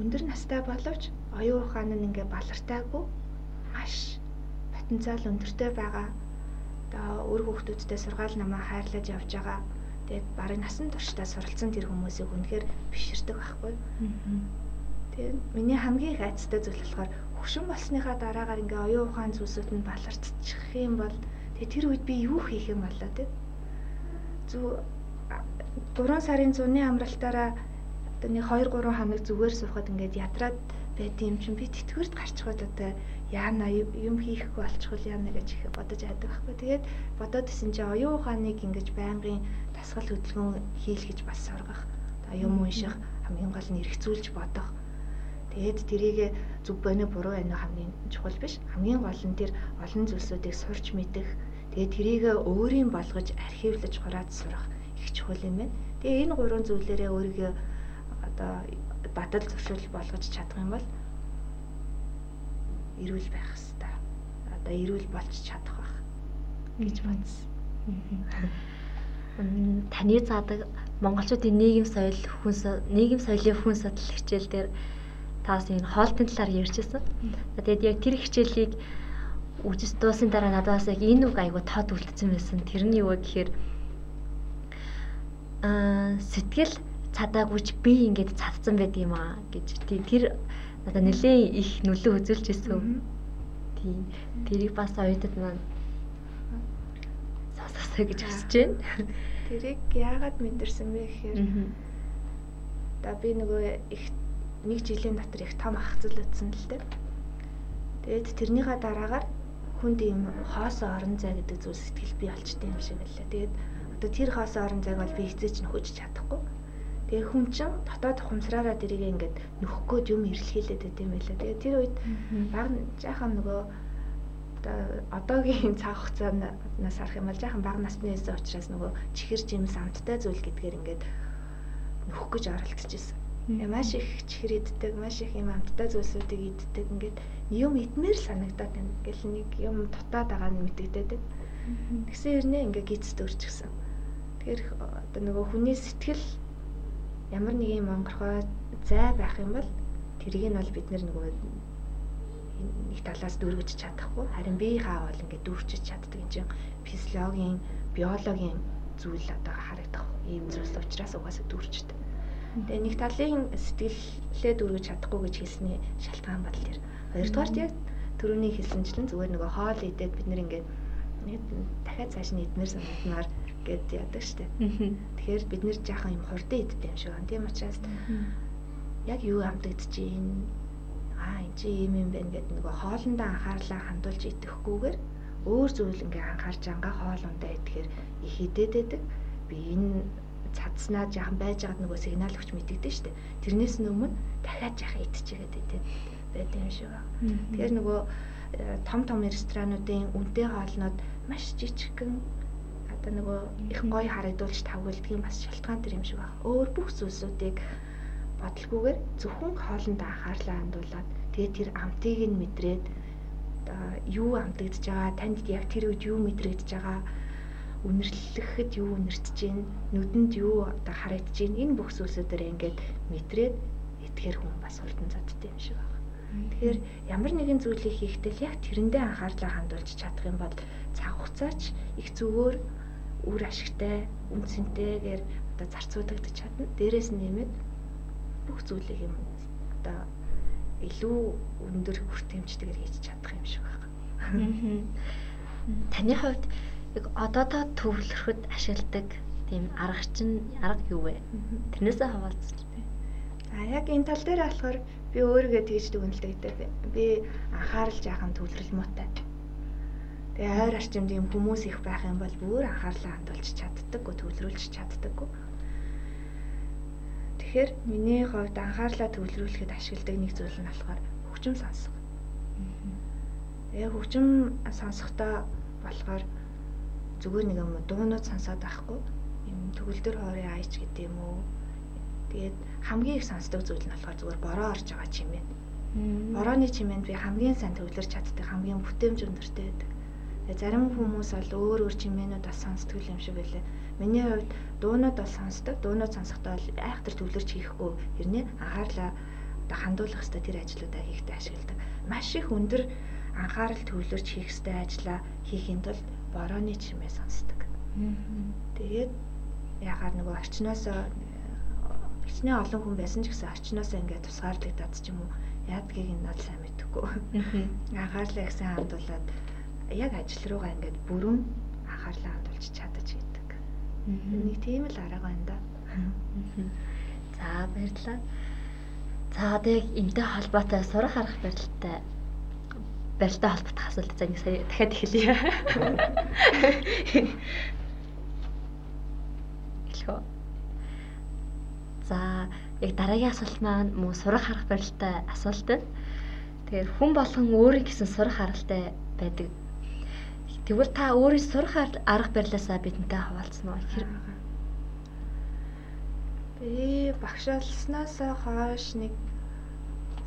өндөр настай боловч оюун ухаан нь ингээ балартайгүй маш потенциал өндөртэй байгаа. Одоо өөр хүүхдүүдтэй сургаал намаа хайрлаж явж байгаа. Тэгээд барыг насан туршдаа суралцсан тэр хүмүүсийг үнэхээр биширдэг байхгүй. Тэгээд миний хамгийн их айцтай зүйл болохоор хөшин болсныхаа дараагаар ингээ оюун ухаан зүйлсүүд нь баларцчих юм бол тэгээд тэр үед би юу хийх юм болоо те. Зү 3 сарын зуны амралтаараа одоо нэг 2 3 хоног зүгээр суухад ингээд ядраад байт юм чинь би тэтгэврт гарчиход одоо яана юм хийхгүй болчихвол яана гэж их бодож айдаг байхгүй. Тэгээд бодоод исэн чинь оюун ухааныг ингэж байнгын дасгал хөдөлгөөн хийл гэж бас сургах. Одоо юм унших хамгийн гол нь эргцүүлж бодох. Тэгээд тэрийг зөв боно буруу байна хамгийн чухал биш. Хамгийн гол нь тэр олон зүйлсүүдийг сурч мэдэх. Тэгээд тэрийг өөрийн болгож архивлаж хурааж сурах их чухал юм байна. Тэгээ энэ гурван зүйлээрээ өөрийгөө одоо батал зөвшөөрөл болгож чадах юм бол эрүүл байх хэвээр. Одоо эрүүл болж чадах байх гэж бодсон. Таны заадаг монголчуудын нийгэм соёл хүнс нийгэм соёлын хүн судал хичээл дээр таас энэ хоолтын талаар ярьжсэн. Тэгээд яг тэр хичээлийг үжис дуусын дараа надаас яг энэ үг айгу тод үлдсэн байсан. Тэр нь юу вэ гэхээр аа сэтгэл цадаагүйч би ингээд цадсан байд юм аа гэж тэр надад нэлээд их нөлөө үзүүлж ирсэн. Тийм. Тэрийг бас оюутад маань сонсосоо гэж хүсэж байна. Тэрийг яагаад мэдэрсэн бэ гэхээр одоо би нөгөө их нэг жилийн дотор их том ахцал утсан л дээ. Тэгээд тэрнийхээ дараагаар хүнд ийм хоосоо орон зай гэдэг зүйл сэтгэл бий болчтой юм шиг байлаа. Тэгээд одоо тэр хоосоо орон зайг бол би эзэж нөхөж чадахгүй Тэгээ хүн чинь дотоод ухамсараараа тэрийг ингээд нөхөх гээд юм ирлхийлээд байт юм байлаа. Тэгээ тэр үед баг жаахан нөгөө одоо одоогийн цаг хугацаанаас харах юм бол жаахан бага насны эсэ учраас нөгөө чихэр жимс амттай зүйл гэдгээр ингээд нөхөх гэж оролдож ирсэн. Маш их чихэр иддэг, маш их юм амттай зүйлсүүдийг иддэг. Ингээд юм идмээр санагдаад байна. Ингээл нэг юм дутаад байгаа нь мэдэгдээд. Тэгсэн хэрнээ ингээ гизд өрчихсөн. Тэгэхээр одоо нөгөө хүний сэтгэл ямар нэг юм онгорхой зай байх юм бол тэрийг нь бол бид нөгөө нэг талаас дүүргэж чадахгүй харин бие хаавал ингээд дүүрчиж чаддаг юм чинь физиологийн биологийн зүйл одоо харагдах ийм зүйлс учраас угаасаа дүүрчдэг. Тэгээ нэг талын сэтгэлээ дүүргэж чадахгүй гэж хэлсний шалтгаан бол тэр. Хоёрдугаарт яг төрөний хэлсэнчлэн зүгээр нөгөө хоол идээд бид нэр ингээд дахиад цааш нь идмээр санагдмаар гэд яадаг штэ. Тэгэхээр бид нэр жаахан юм хурдан иддэг юм шиг байна. Тийм учраас яг юу юм аа энэ чи юм юм байна гэд нөгөө хоолндоо анхаарлаа хандуулж идэхгүйгээр өөр зүйл ингээ анхаарч ангаа хоолундаа идэхээр их идэд байдаг. Би энэ цадснаа жаахан байж байгаад нөгөө сигнал өгч мэдэгдэн штэ. Тэрнээс өмнө дахиад жаахан идчихээд байдаг байт юм шиг байна. Тэгэхээр нөгөө э, том том ресторануудын үнэтэй хоолнууд маш жижигхэн одоо нөгөө их гоё харагдуулж тавгилдаг юм бас шалтгаан төр юм шиг байна. Өөр бүх зүйлсүүдийг бодлгүйгээр зөвхөн хоолнд анхаарлаа хандуулад тэгээд тэр амтыг нь мэдрээд юу амтагдж байгаа, танд яг тэр үед юу мэдрэгдэж байгаа, үнэрлэхэд юу үнэртэж байна, нүдэнд юу одоо харагдаж байна. Энэ бүх зүйлсүүдээр ингээд мэдрээд итгэхэр хүн бас хурдан задтай юм шиг байна. Тэгэхээр ямар нэгэн зүйлийг хийхдээ яг тэрэндээ анхаарлаа хандуулж чадах юм бол цаг хугацаач их зүгээр үр ашигтай, үнцэнтэйгээр одоо зарцуулагдаж чадна. Дээрээс нэмээд бүх зүйлийг юм одоо илүү өндөр хүртээмжтэйгээр хийж чадах юм шиг байна. Таны хувьд яг одоо та төвлөрөхөд ашигладаг тийм арга чинь арга юу вэ? Тэрнээсээ хаваалцаж байна. А яг энэ тал дээр болохоор би өөрийгөө тэгж дүгнэлтэй би анхаарал жаахан төвлөрөл муутай. Тэгээ ойр орчимд юм хүмүүс их байх юм бол бүр анхаарлаа хандуулж чаддаггүй, төвлөрүүлж чаддаггүй. Тэгэхээр миний хувьд анхаарлаа төвлөрүүлэхэд ашигладаг нэг зүйл нь болохоор хөгжим сонсох. Тэгээ хөгжим сонсохдоо болохоор зүгээр нэг юм дуунууд сонсоод байхгүй юм төгөлдөр хоорын аяч гэдэг юм уу? Тэгээд хамгийн их сонсдог зүйл нь болохоор зүгээр бороо орж байгаа чимээ. Борооны чимээнд би хамгийн сайн төвлөрч чаддаг хамгийн бүтээмж өндөртэй байдаг. Зарим хүмүүс бол өөр өөр чимээнүүд бас сонсдог юм шиг байлаа. Миний хувьд дуунууд бол сонсдог дуунууд сонсохдоо айхтар төвлөрч хийхгүй хэрнээ анхаарлаа хандуулах хэрэгтэй тэр ажлуудаа хийхдээ ашигладаг. Маш их өндөр анхаарал төвлөрч хийх ёстой ажлаа хийхийн тулд борооны чимээ сонсдог. Тэгээд ягаад нөгөө орчноосоо хичнээн олон хүн байсан ч гэсэн орчноосоо ингээд тусгаарлагдаад ч юм уу яадгийг нь бол сайн мэдэхгүй. Анхаарлаа их сайн хандуулаад яг ажил руугаа ингээд бүрэн анхаарлаа хандуулж чадаж идэг. Нэг тийм л арга байна да. За баярлалаа. За тэг энтэй холбоотой сурах арга барилтай барилтай холбоотой асуулт за ингэ сая дахиад эхэлье. Эхлэв. За яг дараагийн асуулт маань мөн сурах арга барилтай асуулт байна. Тэгэхээр хүн болгон өөрийн гэсэн сурах аргатай байдаг. Тэгвэл та өөрийн сурах арга барилаасаа бидэнтэй хаваалцсан уу? Би багш болсноос хойш нэг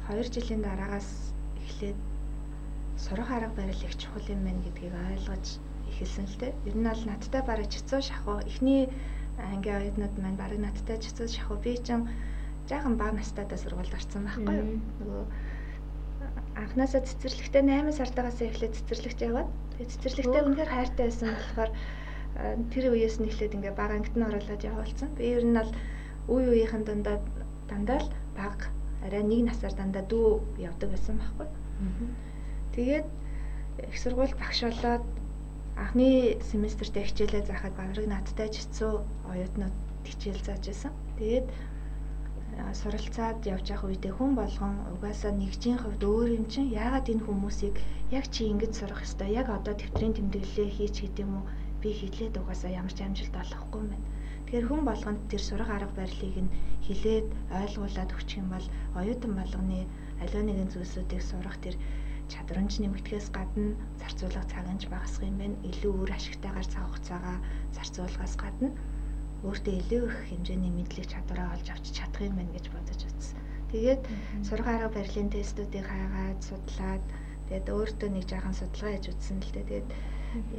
2 жилийн дараагаас эхлээд сурах арга барил их чухал юм байна гэдгийг ойлгож эхэлсэн л дээ. Ер нь бол надтай бараг чицүү шахуу эхний ангийн оюутнууд маань бараг надтай чицүү шахуу би чинь жаахан бага настайдаа сургуульд орсон байхгүй юу. Нөгөө анхнаасаа цэцэрлэгтээ 8 сартаагаас эхлээд цэцэрлэгт яваад тэгээ цэцэрлэгтээ үнэхээр хайртай байсан болохоор тэр үеэс нь эхлээд ингээ бага ангид нь оруулаад явуулсан. Би ер нь бол үе үеийнхэн дандаа дандаа л бага арай нэг насаар дандаа дүү явдаг байсан байхгүй. Тэгээд их сургууль багш болоод анхны семестртээ хичээлээ заахад бараг надтай жицүү оюутнууд хичээл зааж байсан. Тэгээд суралцаад явж явах үедээ хүн болгон угаасаа нэгжийн хувьд өөр юм чинь яагаад энэ хүмүүсийг яг чи ингэж сурах ёстой яг одоо тэмдрийн тэмдэглэлээ хийж гэдэг юм уу би хэлээд угаасаа ямар ч амжилт олохгүй юм байна. Тэгэхээр хүн болгонд тэр сурах арга барилыг нь хилээд ойлгуулад өгчих юм бол оюутан болгоны аливаа нэгэн зүйлсүүдийг сурах тэр чадварч нэмэгдэхээс гадна зарцуулах цаг нь багасах юм байна. Илүү өөр ашигтайгаар цаг хугацаагаа зарцуулахаас гадна өөртөө илүү их хэмжээний мэдлэг чадвараа олж авч чадах юм байна гэж бодож утсан. Тэгээд сурах арга барилын тестүүдийг хаагаад судлаад тэгээд өөртөө нэг жаахан судалгаа хийж үзсэн л дээ. Тэгээд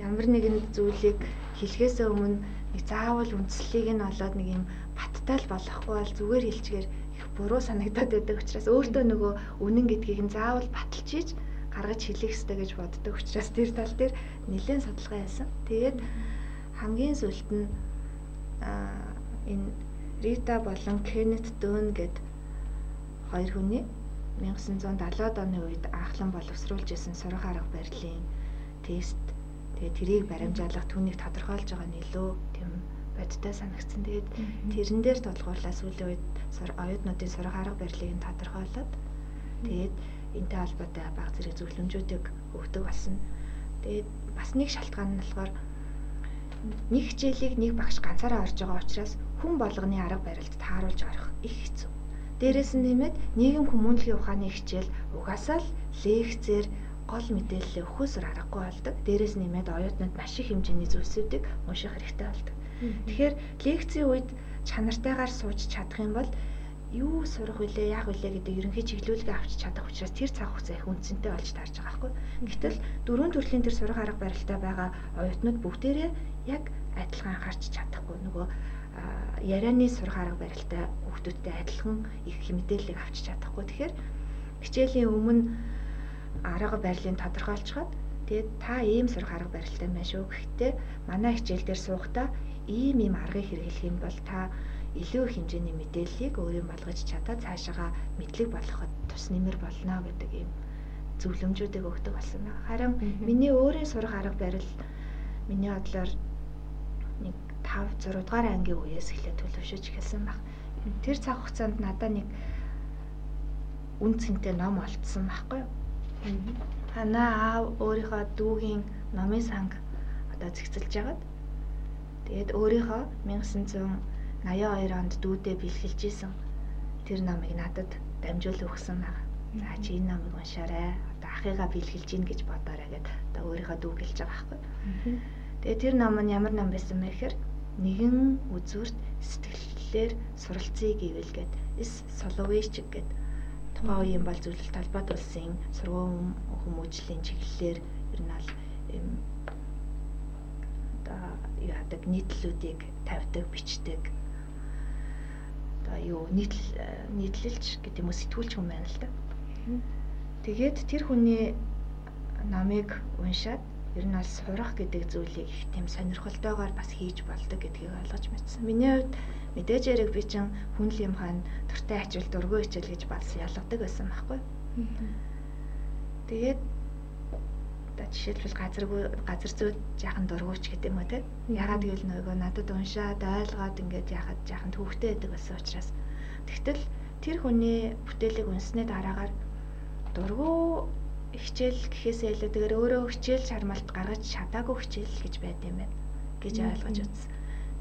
ямар нэгэн зүйлийг хэлхээсээ өмнө нэг заавал үндслийг нь олоод нэг юм баттай л болохгүй бол зүгээр хэлчихээр их буруу санагдаад байдаг учраас өөртөө нөгөө үнэн гэдгийг нь заавал баталж хийж гаргаж хэлэх хэрэгтэй гэж боддог учраас тэр тал дээр нэлээд судалгаа хийсэн. Тэгээд хамгийн сүлд нь энэ Рита болон Кеннет Дөн гэд хоёр хүний 1970-ад оны үед анхлан боловсруулж исэн сурах арга барилын тест тэгээ тэрийг баримжаалах түүнийг тодорхойлж байгаа нь илүү тийм бодтой санагдсан. Тэгээд тэрэн дээр тулгуурлаа сүүлийн үед оюутнуудын сурах арга барилыг нь тодорхойлоод тэгээд энтэй холбоотой баг зэрэг зөвлөмжүүдийг өгдөг болсон. Тэгээд бас нэг шалтгаан нь болохоор нэг хичээлийг нэг багш ганцаараа орж байгаа учраас хүн болгоны арга барилд тааруулж орох их хэцүү. Дээрээс нь нэмээд нийгэм хүмүүнлэгийн ухааны хичээл угаасаа л лекцээр гол мэдээлэл өгөхөөсөр аргагүй болдог. Дээрээс нэмээд оюутнууд маш их хэмжээний зүйлсүүдийг унших хэрэгтэй болдог. Тэгэхээр лекцийн үед чанартайгаар сууж чадах юм бол юу сурах вүлээ, яах вүлээ гэдэг ерөнхий чиглүүлгээ авч чадах учраас тэр цаг хугацаа их үнцэнтэй болж таарж байгаа байхгүй. Гэтэл дөрвөн төрлийн тэр сурах арга барилтай байгаа оюутнууд бүгдээрээ яг адилхан анхаарч чадахгүй нөгөө ярианы сурах арга барилтай хүүхдүүдтэй адилхан их мэдээллийг авч чадахгүй. Тэгэхээр хичээлийн өмнө арга барилыг тодорхойлцоход тэгээд та ийм сурах арга барилтай байна шүү гэхдээ манай хичээл дээр суухдаа ийм ийм аргыг хэрэглэх юм бол та илүү их хэмжээний мэдээллийг өөрийн болгож чадаад цаашаага мэдлэг болгоход тус нэмэр болно гэдэг ийм зөвлөмжүүдийг өгдөг болсон байна. Харин миний өөрийн сурах арга барил миний бодлоор нэг 5 6 дугаар ангийн үеэс эхлээд төлөвшөж эхэлсэн баг. Тэр цаг хугацаанд надад нэг үн цэнтэй ном олдсон байхгүй юу? Танаа аав өөрийнхөө дүүгийн номын санг одоо зэгцэлж яагаад тэгээд өөрийнхөө 1900 82 онд дүүдээ бэлгэлж исэн тэр номыг надад дамжуул өгсөн байна. За чи энэ номыг уншаарай. Одоо ахыгаа бэлгэлж гин гэж бодоорой гэд одоо өөрийнхөө дүү гэлж байгаа байхгүй. Тэгээ тэр ном нь ямар ном байсан бэ гэхээр нэгэн үзүүрт сэтгэлээр суралцъя гэвэл гээд эс соловейчг гээд тухайн үеийн бол зөвлөлт талбайд улсын сургууль хүмүүжлийн чиглэлээр ер нь юм одоо яадаг нийтлүүдийг тавьдаг, бичдэг. Одоо юу нийтл нийтлэлч гэдэг юм уу сэтгүүлч хүн байна л да. Тэгээд тэр хүний намыг уншаад ер нь бол сурах гэдэг зүйлийг их тийм сонирхолтойгоор бас хийж болдог гэдгийг ойлгож мэдсэн. Миний хувьд мэдээж яриг би чин хүн л юм хаана дуртай ачвал дургүй хичээл гэж бас ялгадаг байсан байхгүй. Тэгээд одоо жишээлбэл газаргүй газар зүйд жаахан дургуйч гэдэг юм уу те. Ягаад гэвэл нөгөө надад уншаад ойлгоод ингээд яхад жаахан төвхтэй байдаг байсан учраас тэгтэл тэр хүний бүтээлийг унсны дараагаар дургу хичээл гэхээсээ илүү тэгэхээр өөрөө хичээл шармалт гаргаж чадаагүй хичээл гэж байд юм байна гэж ойлгож үзсэн.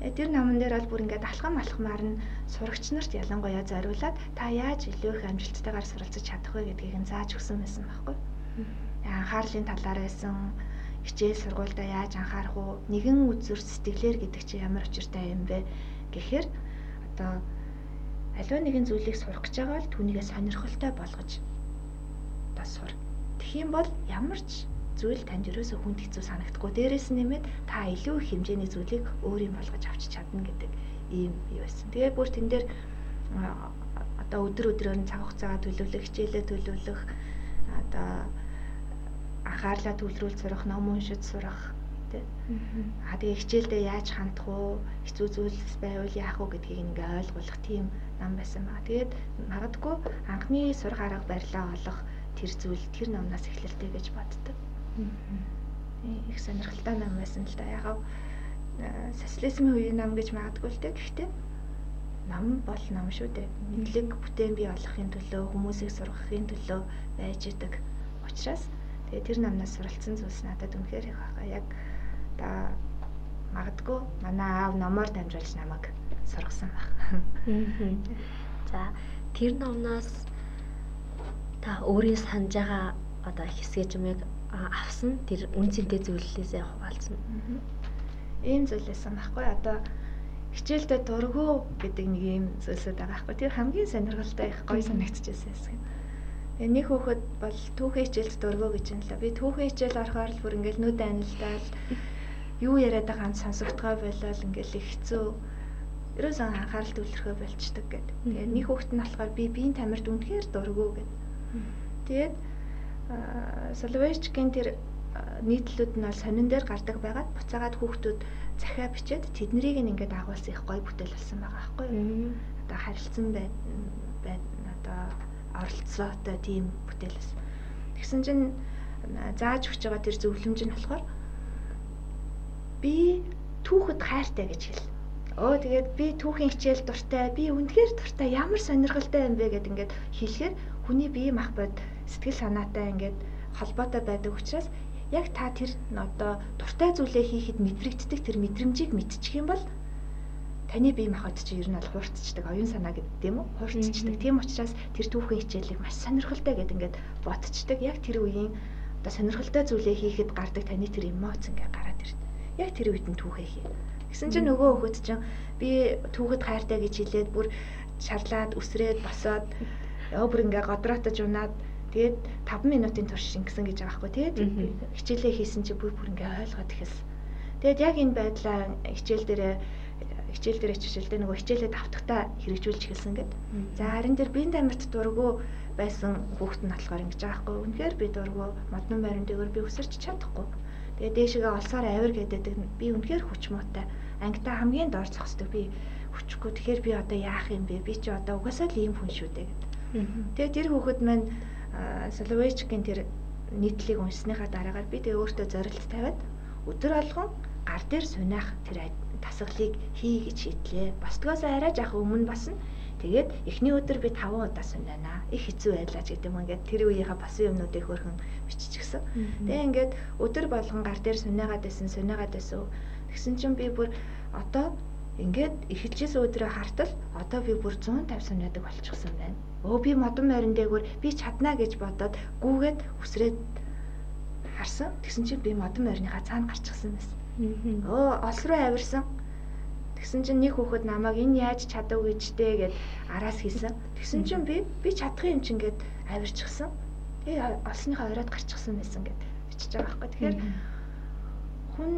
Э, тэр наман дээр бол бүр ингээд алхам алхмаар нь сурагч нарт ялангуяа зориулаад та яаж илүү их амжилттайгаар суралцж чадах вэ гэдгийг нь зааж өгсөн байсан байхгүй. Анхаарлын талаар байсан хичээл сургуультай яаж анхаарах уу? Нэгэн үзүр сэтгэлээр гэдэг чинь ямар учиртай юм бэ гэхээр одоо аливаа нэгэн зүйлийг сурах гэж байгаа бол түүнийгээ сонирхолтой болгож одоо сур юм бол ямар ч зүйл танд ерөөсөө хүнд хэцүү санагдахгүй. Дээрээс нь нэмээд та илүү их хэмжээний зүйлийг өөрийн болгож авчиж чадна гэдэг ийм юу байсан. Тэгээ бүр тэн дээр одоо өдөр өдрөөр нь цаг хугацаагаа төлөвлөх, хичээлээ төлөвлөх, одоо анхаарлаа төвлөрүүл сурах, ном уншиж сурах тий. Аа тэгээ хичээлдээ яаж хандах уу, хэцүү зүйл байвал яах уу гэдгийг ингээ ойлгуулах тийм нам байсан ба. Тэгээд магадгүй анхны сурах арга барилаа олох тэр зүйл тэр номнаас эхлэлтэй гэж боддог. Их сонирхолтой ном байсан л да. Яг социализмын үеийн ном гэж магадгүй л дээ. Гэхдээ ном бол ном шүү дээ. Мэдлэг бүтээн бий болгохын төлөө, хүмүүсийг сургахын төлөө байж идэг. Учираас тэгээ тэр номнаас суралцсан зүйлс надад үнэхээр их байгаа. Яг да магадгүй манай аав номоор дамжуулж намайг сургасан баг. За тэр номноос та өөрийн санаж байгаа одоо хэсгээ юмыг авсан тэр үн цэнтэй зүйлээсээ хуваалцсан. Ийм зүйлээсэн байхгүй одоо хичээлдээ дургу гэдэг нэг ийм зүйлсэд байгаа байхгүй. Тэр хамгийн сонирхолтой их гоё санагдчихсэн хэсэг. Тэгээ нэг хүүхэд бол түүхэн хичээлд дургу гэж юм л. Би түүхэн хичээл орохоор л бүр ингээл нүд анилдаал юу яриад байгаа нь сонсогдгоо болол ингээл их хэцүү ерөөсөн анхаарал төвлөрөхөө болчдөг гэдэг. Тэгээ нэг хүүхэд нь болохоор би биеийн тамирт үнэхээр дургу гэдэг Тэгээд Соловейчкийн тэр нийтлүүд нь бол сонин дээр гардаг байгаад буцаагаад хүүхдүүд захиа бичээд тэднийг ингээд агуулсан их гоё бүтээл болсон байгаа байхгүй юу. Одоо харилцсан бай одоо оролцоотой тийм бүтээл байсан. Тэгсэн чинь зааж өгч байгаа тэр зөвлөмж нь болохоор би түүхэд хайртай гэж хэл. Өө тэгээд би түүхийн хичээл дуртай, би үнэхээр дуртай, ямар сонирхолтой юм бэ гэд ингээд хэлэхээр хүний бие мах бод сэтгэл санаатай ингээд холбоотой байдаг учраас яг та тэр одоо дуртай зүйлээ хийхэд мэдрэгддэг тэр мэдрэмжийг мэдчих юм бол таны бие махбод чи ер нь бол хуурцчдаг оюун санаа гэдэг тийм үү? Хуурцчдаг тийм учраас тэр түүхэн хичээлийг маш сонирхолтой гэдэг ингээд бодцдаг яг тэр үеийн одоо сонирхолтой зүйлээ хийхэд гардаг таны тэр эмоц ингээ гараад ирд. Яг тэр үед нь түүхээ хий. Гэсэн чинь нөгөө хөхөд чинь би түүхэд хайртай гэж хэлээд бүр шарлаад үсрээд босоод Яа бүр ингээ годроотож унаад тэгээд 5 минутын турш шингэсэн гэж байгаа байхгүй. Тэгээд хичээлээ хийсэн чи бүр бүр ингээ ойлгоод ихэлсэн. Тэгээд яг энэ байдлаа хичээл дээрээ хичээл дээр хичээлдээ нөгөө хичээлээ давтагтаа хэрэгжүүлж эхэлсэн гэд. За харин тэр биеийн тамирт дургу байсан хүүхэд нь болохоор ингэж байгаа байхгүй. Үнэхээр би дургу модон байран дээгүүр би өсөрч чадахгүй. Тэгээ дээшгээ олсоор авир гэдэг би үнэхээр хүч муутай. Ангитай хамгийн доор зогсдог би хүчгүй. Тэгэхээр би одоо яах юм бэ? Би чи одоо угаасаа л ийм хүн шүү дээ гэдэг. Тэгээ тэр хүүхэд маань Соловейчкийн тэр нийтлийг уншсныхаа дараагаар би тэгээ өөртөө зорилт тавиад өдөр алгон гар дээр сунах тэр тасгалыг хий гэж шийдлээ. Босдгоос арай жах өмнө басна. Тэгээд эхний өдөр би 5 удаа сунана. Их хэцүү байлаач гэдэг юм ингээд тэр үеийнхээ басан юмнуудыг хөрхөн биччихсэн. Тэгээ ингээд өдөр болгон гар дээр сунаагаад байсан, сунаагаад байсан. Тэгсэн чинь би бүр одоо ингээд эхэлжсэн өдрөө хартал одоо би бүр 150 сунаадаг болчихсон байна өө би модон байран дээгүүр би чадна гэж бодоод гүүгээд үсрээд харсан. Тэгсэн чинь би модон байрныхаа цаана гарчихсан байсан. Өө олс руу авирсан. Тэгсэн чинь нэг хүүхэд намайг энэ яаж чадав гэжтэй гэд араас хийсэн. Тэгсэн чинь би би чадах юм чинь гэд авирчихсан. Тэгээ олсныхаа оройд гарчихсан байсан гэд бичиж байгаа байхгүй. Тэгэхээр хүн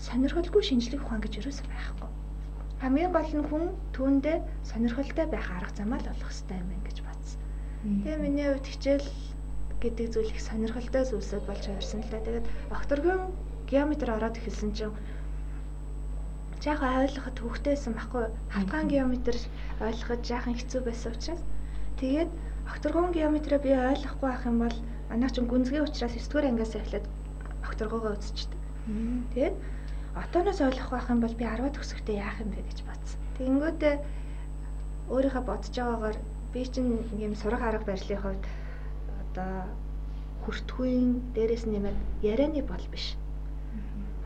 сонирхолгүй шинжлэх ухаан гэж юусэн байхгүй. Хамгийн гол нь хүн түүндээ сонирхолтой байх арга замаа л олох хэрэгтэй юм байна гэж бодсон. Тэгээ миний хувьд хичээл гэдэг зүйл их сонирхолтой зүйлсэд болж хувирсан л да. Тэгээд окторгийн геометр ороод эхэлсэн чинь жаахан ойлгоход хөвгтэйсэн байхгүй хавтгаан геометр ойлгоход жаахан хэцүү байсан учраас тэгээд окторгон геометрээ би ойлгохгүй байх юм бол манай чинь гүнзгий учраас 9 дугаар ангиас эхлээд окторгоогоо үзчихдэг. Тэгээд отооноос ойлгохгүй байх юм бол би 10 төгсөхдөө яах юм бэ гэж бодсон. Тэгэнгүүтээ өөрийнхөө бодож байгаагаар би чинь ийм сурах арга барилын хувьд одоо хүртгүйн дээрээс нэмээд ярианы бол биш.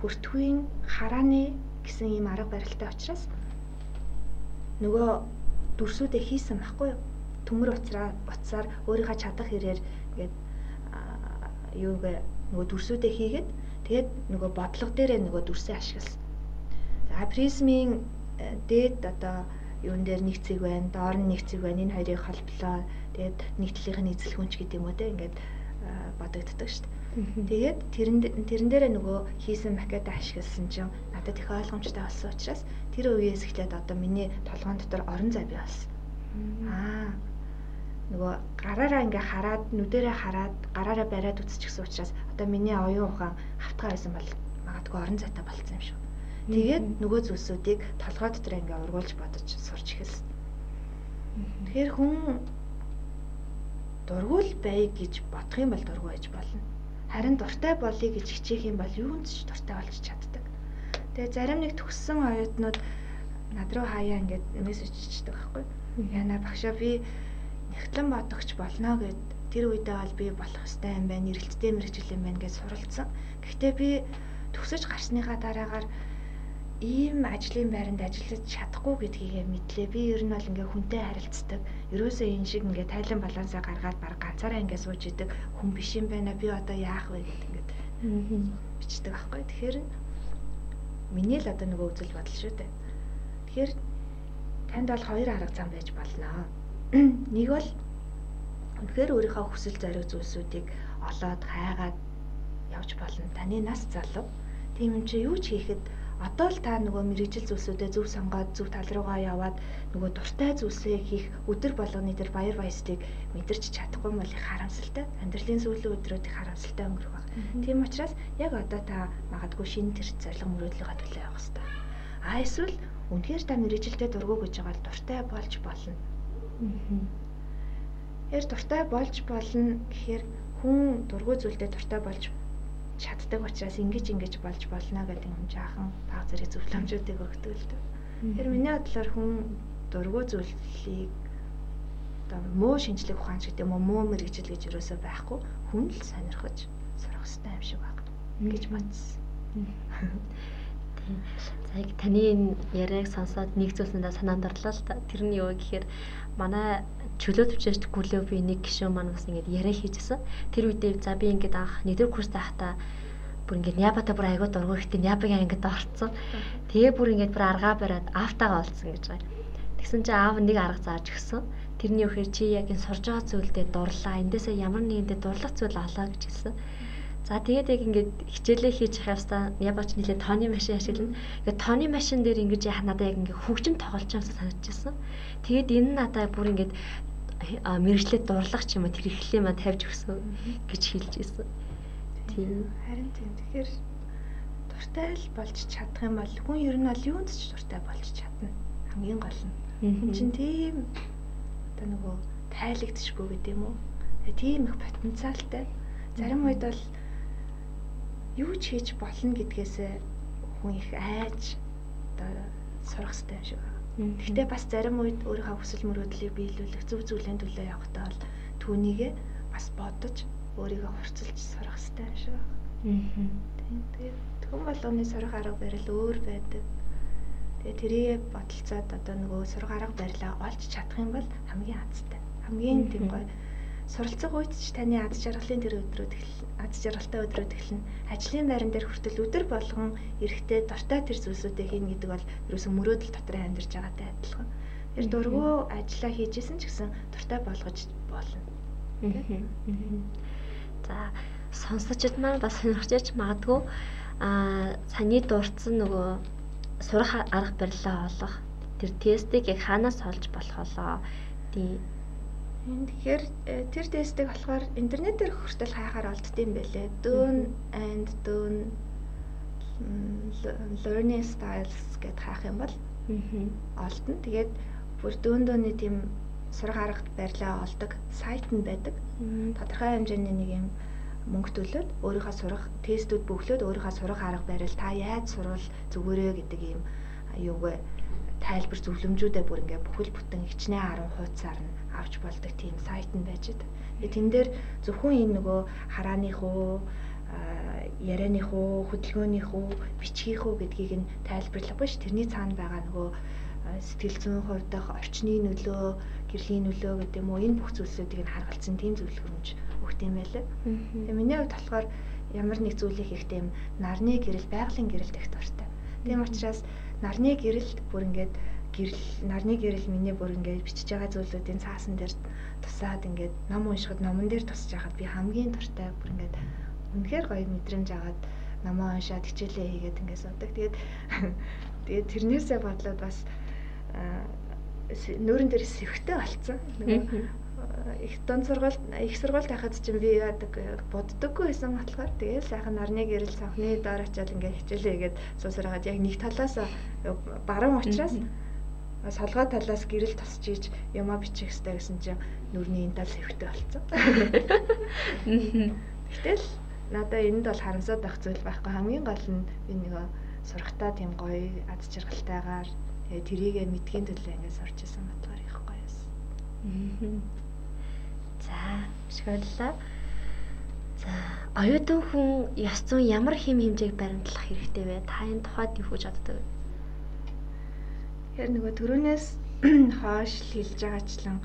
Хүртгүйн харааны гэсэн ийм арга барилтай учраас нөгөө дүрсүүдээ хийсэн байхгүй юу? Төмөр уцраа уцаар өөрийнхөө чадах хэрээр ингээд юугээ нөгөө дүрсүүдээ хийгээд тэгээд нөгөө бодлого дээрээ нөгөө дүрсээ ашигласан. За призмын э, дээд одоо юун дээр нэг цэг байна, доор нь нэг цэг байна. Энэ хоёрыг холболоо. Тэгээд нийтлэлийнх нь эзэлхүнч гэдэг юм уу те ингээд бодогддог шүү дээ. Тэгээд тэрэн тэрэн дээрээ нөгөө хийсэн макета ашигласан чинь надад их ойлгомжтой болсон учраас тэр үеэс эхлээд одоо миний толгоон дотор орон зай бий болсон. Аа нөгөө гараараа ингээ хараад нүдэрээ хараад гараараа бариад үзчихсэн учраас одоо миний оюун ухаан хавтгай байсан бол магадгүй орон зайтай болцсон юм шүү. Тэгээд нөгөө зүйлсүүдийг толгой дотор ингээ ургуулж бодож сурч эхэлсэн. Тэгэхээр хүн дургуул бай гэж бодох юм бол дургуй байж болно. Харин дуртай болъё гэж хичээх юм бол юунд ч дуртай болж чаддаг. Тэгээ зарим нэг төгссөн оюутнууд над руу хаяа ингээд мессеж чичдэг байхгүй. Яна багшаа би нэгтлэн бодогч болно гэд тэр үедээ бол би болох хэвээр юм байна, эрэлттэй мэрэгжил юм байна гэж суралцсан. Гэхдээ би төгсөж гарсныхаа дараагаар ийм ажлын байранд ажиллаж чадахгүй гэдгийг мэдлээ. Би ер нь бол ингээ хүнтэй харилцдаг. Ерөөсөө энэ шиг ингээ тайлан балансаа гаргаад баг ганцаараа ингээ сууж идэг хүн биш юм байна. Би одоо яах вэ гэдэг ингээд бичдэг аахгүй. Тэгэхээр миний л одоо нөгөө үзэл бодол шүү дээ. Тэгэхээр танд бол хоёр арга зам байж болно. Нэг бол үнэхээр өөрийнхөө хүсэл зориг зүйлсүүдийг олоод хайгаад явж болно. Таны нас залуу. Тийм юм чи юу ч хийхэд одоо л та нөгөө мэрэгжил зүйлсүүдээ зөв сонгоод зөв тал руугаа яваад нөгөө дуртай зүйлсээ хийх өдөр болгоны дээр баяр баясгалыг мэдэрч чадахгүй бол их харамсалтай. Амьдралын сүүлийн өдрүүд их харамсалтай өнгөрөх баг. Тийм учраас яг одоо та магадгүй шинэ тэр зориг мөрөөдлөгөө төлөө явах хэрэгтэй. А эсвэл үнэхээр та мэрэгжилтэд дургу гэж байгаа л дуртай болж болно. Яг дуртай болж болно гэхээр хүн дургу зүйлдээ дуртай болж чаддаг учраас ингэж ингэж болж болно гэдэг юм жаахан баг зэрэг зөвлөмжүүдийг өгдөг л дээ. Тэгэхээр миний бодлоор хүн дургу зүйлийг одоо муу шинжлэх ухаан ч гэдэг юм уу муу мэрэгжил гэж юусоо байхгүй хүн л сонирхож сурах хэрэгтэй юм шиг байна гэж бодсон. За яг таны энэ яриаг сонсоод нэг зүйлс надад санаанд орлоо л та. Тэр нь юу гэхээр манай чөлөө төвчөөж гүлөө би нэг гişүүн маань бас ингэж яриа хийжсэн. Тэр үедээ за би ингэж анх нэгдүгээр курс таахта бүр ингэж Няпата бүр айгуу дургуй ихтэй Няпагийн ангид орцсон. Тэгээ бүр ингэж бүр аргаа бариад автагаа олцсон гэж байгаа. Тэгсэн чинь аав нэг арга зааж өгсөн. Тэрний үхээр чи яг энэ сурж байгаа зүйлдээ дурлаа. Эндээсээ ямар нэгэндээ дурлах зүйл олоо гэж хэлсэн. За тэгээд яг ингээд хичээлээ хийж явахдаа ябач нэлээ тооны машин ашиглана. Тэгээд тооны машин дээр ингэж яах надад яг ингээд хөгжим тоглож байгаасаа санагдчихсан. Тэгээд энэ надад бүр ингээд мэрэгчлээ дурлах ч юм уу тэр ихлээ маа тавьж өгсөн гэж хэлж ирсэн. Тийм. Харин тийм. Тэгэхээр дуртай л болж чадах юм бол хүн ер нь бол юунд ч дуртай болж чадна. Хамгийн гол нь. Энд чинь тийм одоо нөгөө тайлагдчихгүй гэдэг юм уу? Тийм их потенциалтай. Зарим үед бол юу ч хийж болно гэдгээсээ хүн их айж одоо сурах хэрэгтэй юм шиг байна. Гэхдээ бас зарим үед өөрийнхөө хүсэл мөрөөдлийг биелүүлэх зөв зүйлийн төлөө явахдаа бол түүнийгээ бас бодож өөрийгөө хурцлж сурах хэрэгтэй байна. Тийм. Тэгээд хүн болгоны сурах арга барил өөр байдаг. Тэгээ тэрийг бодолцоод одоо нөгөө сурах арга барилаа олж чадах юм бол хамгийн азтай. Хамгийн тийм гоё суралцах үед ч таны ад жаргалын тэр өдрүүд. Ад жаргалтай өдрүүд эхэлнэ. Ажлын байран дээр хүртэл өдөр болгон эрэхтэй дуртай тэр зүйлсүүдээ хийнэ гэдэг бол ерөөсөө мөрөөдөл дотроо амьдарч байгаатай адилхан. Тэр дургу ажиллаа хийжсэн ч гэсэн дуртай болгож болно. За сонсогчд маань бас сонирхож магадгүй а саний дурдсан нөгөө сурах арга барилаа олох тэр тестийг яг хаанаас олж болох болоо. Тий. Тэгэхээр э, тэр тестийг болохоор интернетээр хүртэл хайхаар олддсон байлээ. Dune and Dune learning styles гэд хаах юм бол олдно. Тэгээд бүр дөөндөөний тийм сурах арга барилаа олдог сайт нь байдаг. Тодорхой хэмжээний нэг юм мөнгө төлөөд өөрийнхөө сурах тестүүд бөглөөд өөрийнхөө сурах арга барил та яаж сурвал зүгээрээ гэдэг юм юугээ тайлбар зөвлөмжүүдээ бүр ингээ бүхэл бүтэн хичнээн 10 хуудасаар нь авч болдог тийм сайт нь байж байгаа. Тэгээ тэн дээр зөвхөн энэ нөгөө харааных уу ярианых уу хөдөлгөөнийх үү бичгийнх үү гэдгийг нь тайлбарлахгүй ш тэрний цаана байгаа нөгөө сэтгэл зүйн хувьд дах орчны нөлөө гэрлийн нөлөө гэдэг юм уу энэ бүх зүйлсүүдийг нь харгалзсан тийм зөвлөгөмж өгт юм байлаа. Тэгээ миний хувьд болохоор ямар нэг зүйлийг хийхдээ юм нарны гэрэл байгалийн гэрэлт их дуртай. Тийм учраас нарны гэрэлт бүр ингээд гэрэл нарны гэрэл миний бүр ингээд бичиж байгаа зүйлүүдийн цаасан дээр тусаад ингээд ном уншихад номон дээр тусаж байхад би хамгийн дуртай бүр ингээд үнэхээр гоё мэдрэмж аваад номоо уншаад хичээлээ хийгээд ингээд суудаг. Тэгээд тэгээд тэрнээсээ бодлоод бас нүүрэн дээр сэвхтэй болцсон. Их дунд сургууль их сургууль байхад чинь би яадаг боддоггүй байсан болохоор тэгээд сайхан нарны гэрэл цавхны доор очиад ингээд хичээлээ хийгээд суусраад яг нэг талаас баруун учраас солгой талаас гэрэл тосч ийж юмаа бичих хэрэгтэй гэсэн чинь нүрний энэ тал сэвхтэй болцсон. Гэтэл надаа энд бол харамсаад байх зүйл байхгүй хамгийн гол нь би нэг сурахтаа тийм гоё ад жаргалтайгаар тэгээ тэрийгэ мэдхийн төлөө ингээд сурч исэн батгаар их гоё байсан. За, шгөөрлөө. За, оюутан хүн ёс зүйн ямар хэм хэмжээг баримтлах хэрэгтэй вэ? Та энэ тухайд юу гэж боддог вэ? Тэгэхээр нөгөө төрөнөөс хойш хэлж байгаачлан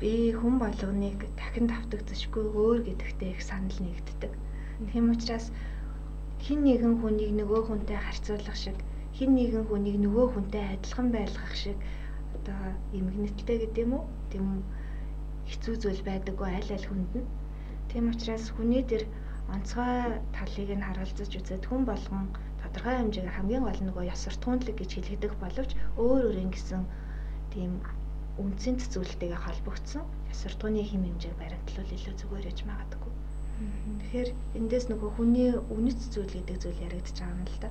би хүн болгоныг дахин давтагдчихгүй өөр гэдэгтээ их санал нэгддэг. Тийм учраас хин нэгэн хүнийг нөгөө хүнтэй харьцуулах шиг, хин нэгэн хүнийг нөгөө хүнтэй адилхан байлгах шиг одоо эмгэнэттэй гэдэг юм уу? Тийм хэцүү зүйл байдаггүй аль аль хүнд нь. Тийм учраас хүний тэр онцгой талыг нь харуулж үзээд хүн болгон тодорхой хэмжээгээр хамгийн гол нөгөө ёс суртахуунлаг гэж хэлэгдэх боловч өөр өөрийн гэсэн тийм үндсийн цэцүүлэлтэйгээ холбогдсон ёс суртахууны хэм хэмжээг баримтлал илүү зүгээр яж магадгүй. Тэгэхээр эндээс нөгөө хүний үнэт зүйл гэдэг зүйл яригдчих байгаа юм л да.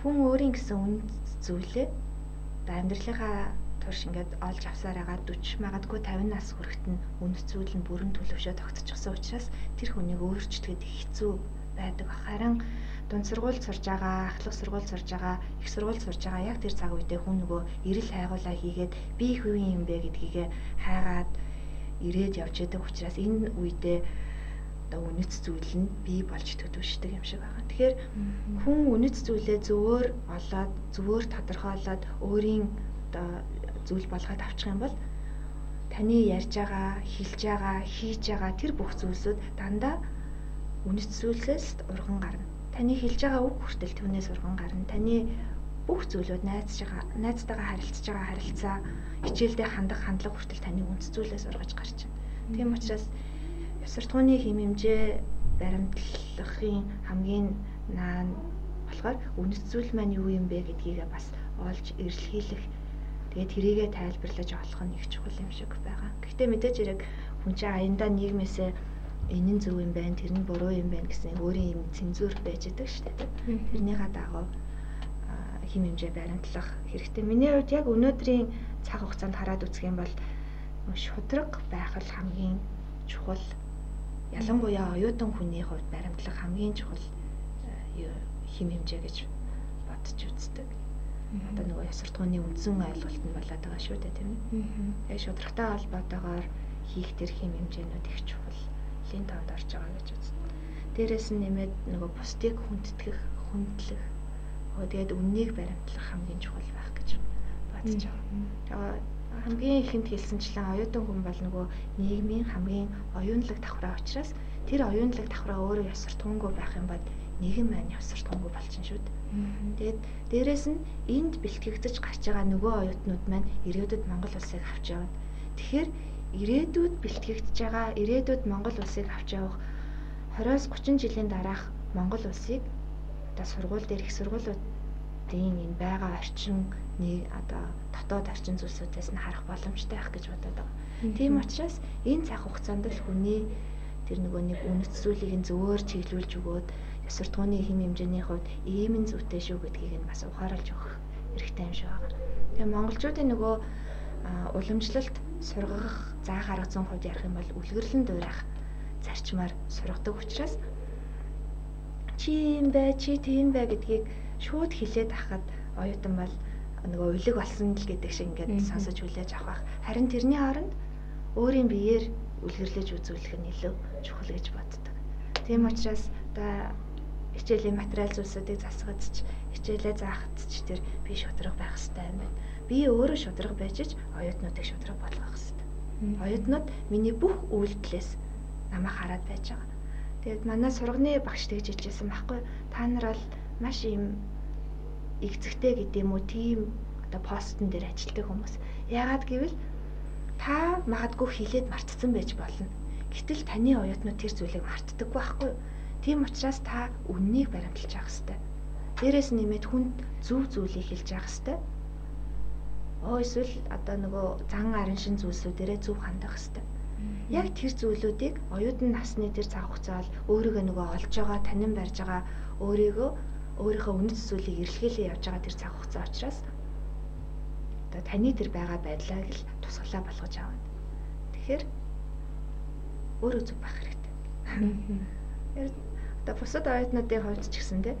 Хүн өөрийн гэсэн үнэт зүйлээ амьдралынхаа турш ингээд олж авсаар байгаа 40 магадгүй 50 нас хүрэхт нь үнэт зүйл нь бүрэн төлөвшөө тогтчихсон учраас тэр хүнийг өөрчлөхөд хэцүү байдаг. Харин дунд сургууль сурж байгаа, ахлах сургууль сурж байгаа, их сургууль сурж байгаа яг тэр цаг үедээ хүн нөгөө эрэл хайгуулаа хийгээд би их юу юм бэ гэдгийгэ хайгаад ирээд явж байгаа учраас энэ үедээ одоо үнэт зүйл нь бий болж төдөвшдөг юм шиг байна. Тэгэхээр хүн үнэт зүйлээ зөвөр олоод, зөвөр тодорхойлоод өөрийн одоо зүйл болгоод авчих юм бол таны ярьж байгаа, хэлж байгаа, хийж байгаа тэр бүх зүйлсүүд дандаа үнэт зүйлээс урган гарна таны хэлж байгаа үг хүртэл түүнээс урган гарна. Таны бүх зүйлүүд найзж байгаа, найзтайгаа харилцаж байгаа харилцаа, хичээлдээ хандах хандлага хүртэл таны үндэс зүйлээс ургаж гарч байна. Тийм учраас ёс суртахууны хэм хэмжээ баримтлахын хамгийн наан болохоор үндэс зүйл маань юу юм бэ гэдгийг бас олж эрэлхийлэх тэгээд тэрийгэ тайлбарлаж олох нь их чухал юм шиг байгаа. Гэхдээ мэдээж хэрэг хүн чинь аяндаа нийгмээсээ энэ нь зөв юм байна, тэр нь буруу юм байна гэсэн өөрийн юм цензур байж байгаа шүү дээ. Тэрнийхээ дагуу хим хэмжээ баримтлах хэрэгтэй. Миний хувьд яг өнөөдрийн цаг хугацаанд хараад үзэх юм бол шудраг байх л хамгийн чухал. Ялангуяа оюутан хүний хувьд баримтлах хамгийн чухал хим хэмжээ гэж бодож үздэг. Одоо нөгөө яс суртахууны үндсэн ойлголт нь болоод байгаа шүү дээ тийм ээ. Яг шудрагтай холбоотойгоор хийх тэр хим хэмжээнүүд их чухал лийн тавд орж байгаа гэж үзсэн. Дээрээс нь нэмээд нөгөө бусдыг хүндэтгэх, хүндлэх. Нөгөө тэгээд үннийг баримтлах хамгийн чухал байх гэж бодож байгаа. хамгийн ихэнд хэлсэнчлэн оюутан хүн бол нөгөө нийгмийн хамгийн оюунлаг давхраа учраас тэр оюунлаг давхраа өөрөө ясвартгүйгүй байх юм бол нийгэм маань ясвартгүйгүй болчихно шүү дээ. Тэгээд дээрэс нь энд бэлтгэгдэж гарч байгаа нөгөө оюутнууд маань ирээдүйд Монгол улсыг авч явна. Тэгэхээр ирээдүйд бэлтгэгдэж байгаа ирээдүйд Монгол улсыг авч явах 20-30 жилийн дараах Монгол улсыг одоо сургууль дээр их сургуулиудын энэ байгаа орчин нэг одоо дотоод орчин зүйлсүүдээс нь харах боломжтой байх гэж бодоод байгаа. Тийм учраас энэ цаг хугацаанд л хүний тэр нөгөө нэг үнэт зүйлийг нь зөвөр чиглүүлж өгөөд ясвартгууны хэм хэмжээний хувьд ийм нь зүйтэй шүү гэдгийг нь бас ухааруулж өгөх хэрэгтэй юм шиг байна. Тэгээ монголчуудын нөгөө уламжлалт сургах заа гаргацсан хувьд ярих юм бол үлгэрлэн дуурайх зарчмаар сургадаг учраас чи юм бэ чи тийм бэ гэдгийг шууд хилээд ахад оюутан бол нөгөө улиг болсон л гэдэг шиг ингээд сонсож хүлээж авах. Харин тэрний оронд өөрийн биеэр үлгэрлэж үзүүлэх нь илүү чухал гэж боддог. Тийм учраас одоо хичээлийн материал зүйлсүүдийг засахад ч хичээлээ заахад ч тэр би шудраг байх хэрэгтэй юм байна. Би өөрөө шудраг байж ч оюутнуудыг шудраг болгох хэрэгтэй. Оюутнууд миний бүх үйлдэлээс намайг хараад байж байгаа. Тэгээд манай сурганы багш тэгж хэлжсэн байхгүй та нар бол маш юм игцэгтэй гэдэг юм уу тийм одоо постн дээр ажилтдаг хүмүүс. Яагаад гэвэл та магадгүй хилээд мартцсан байж болно. Гэтэл таны оюутнууд тэр зүйлийг мартдаггүй байхгүй юу? Тийм учраас та үннийг баримталж явах хэрэгтэй. Дээрээс нэмээд хүнд зөв зүйлийг хэлж явах хэрэгтэй. Оо эсвэл одоо нөгөө зан арын шин зүйлсүүдэрээ зөв хандах хэрэгтэй. Яг тэр зүйлүүдийг оюутан насны тэр цаг хугацаа бол өөрийгөө нөгөө олж байгаа, танин барьж байгаа өөрийгөө өөрийнхөө үнэт зүйлийг эрэлхийлээ явж байгаа тэр цаг хугацаа учраас одоо таны тэр байгаа байдлааг л тусгалаа болгож авна. Тэгэхээр өөрөө зүг байх хэрэгтэй. Одоо бусад оюутнуудын хувьд ч гэсэн тийм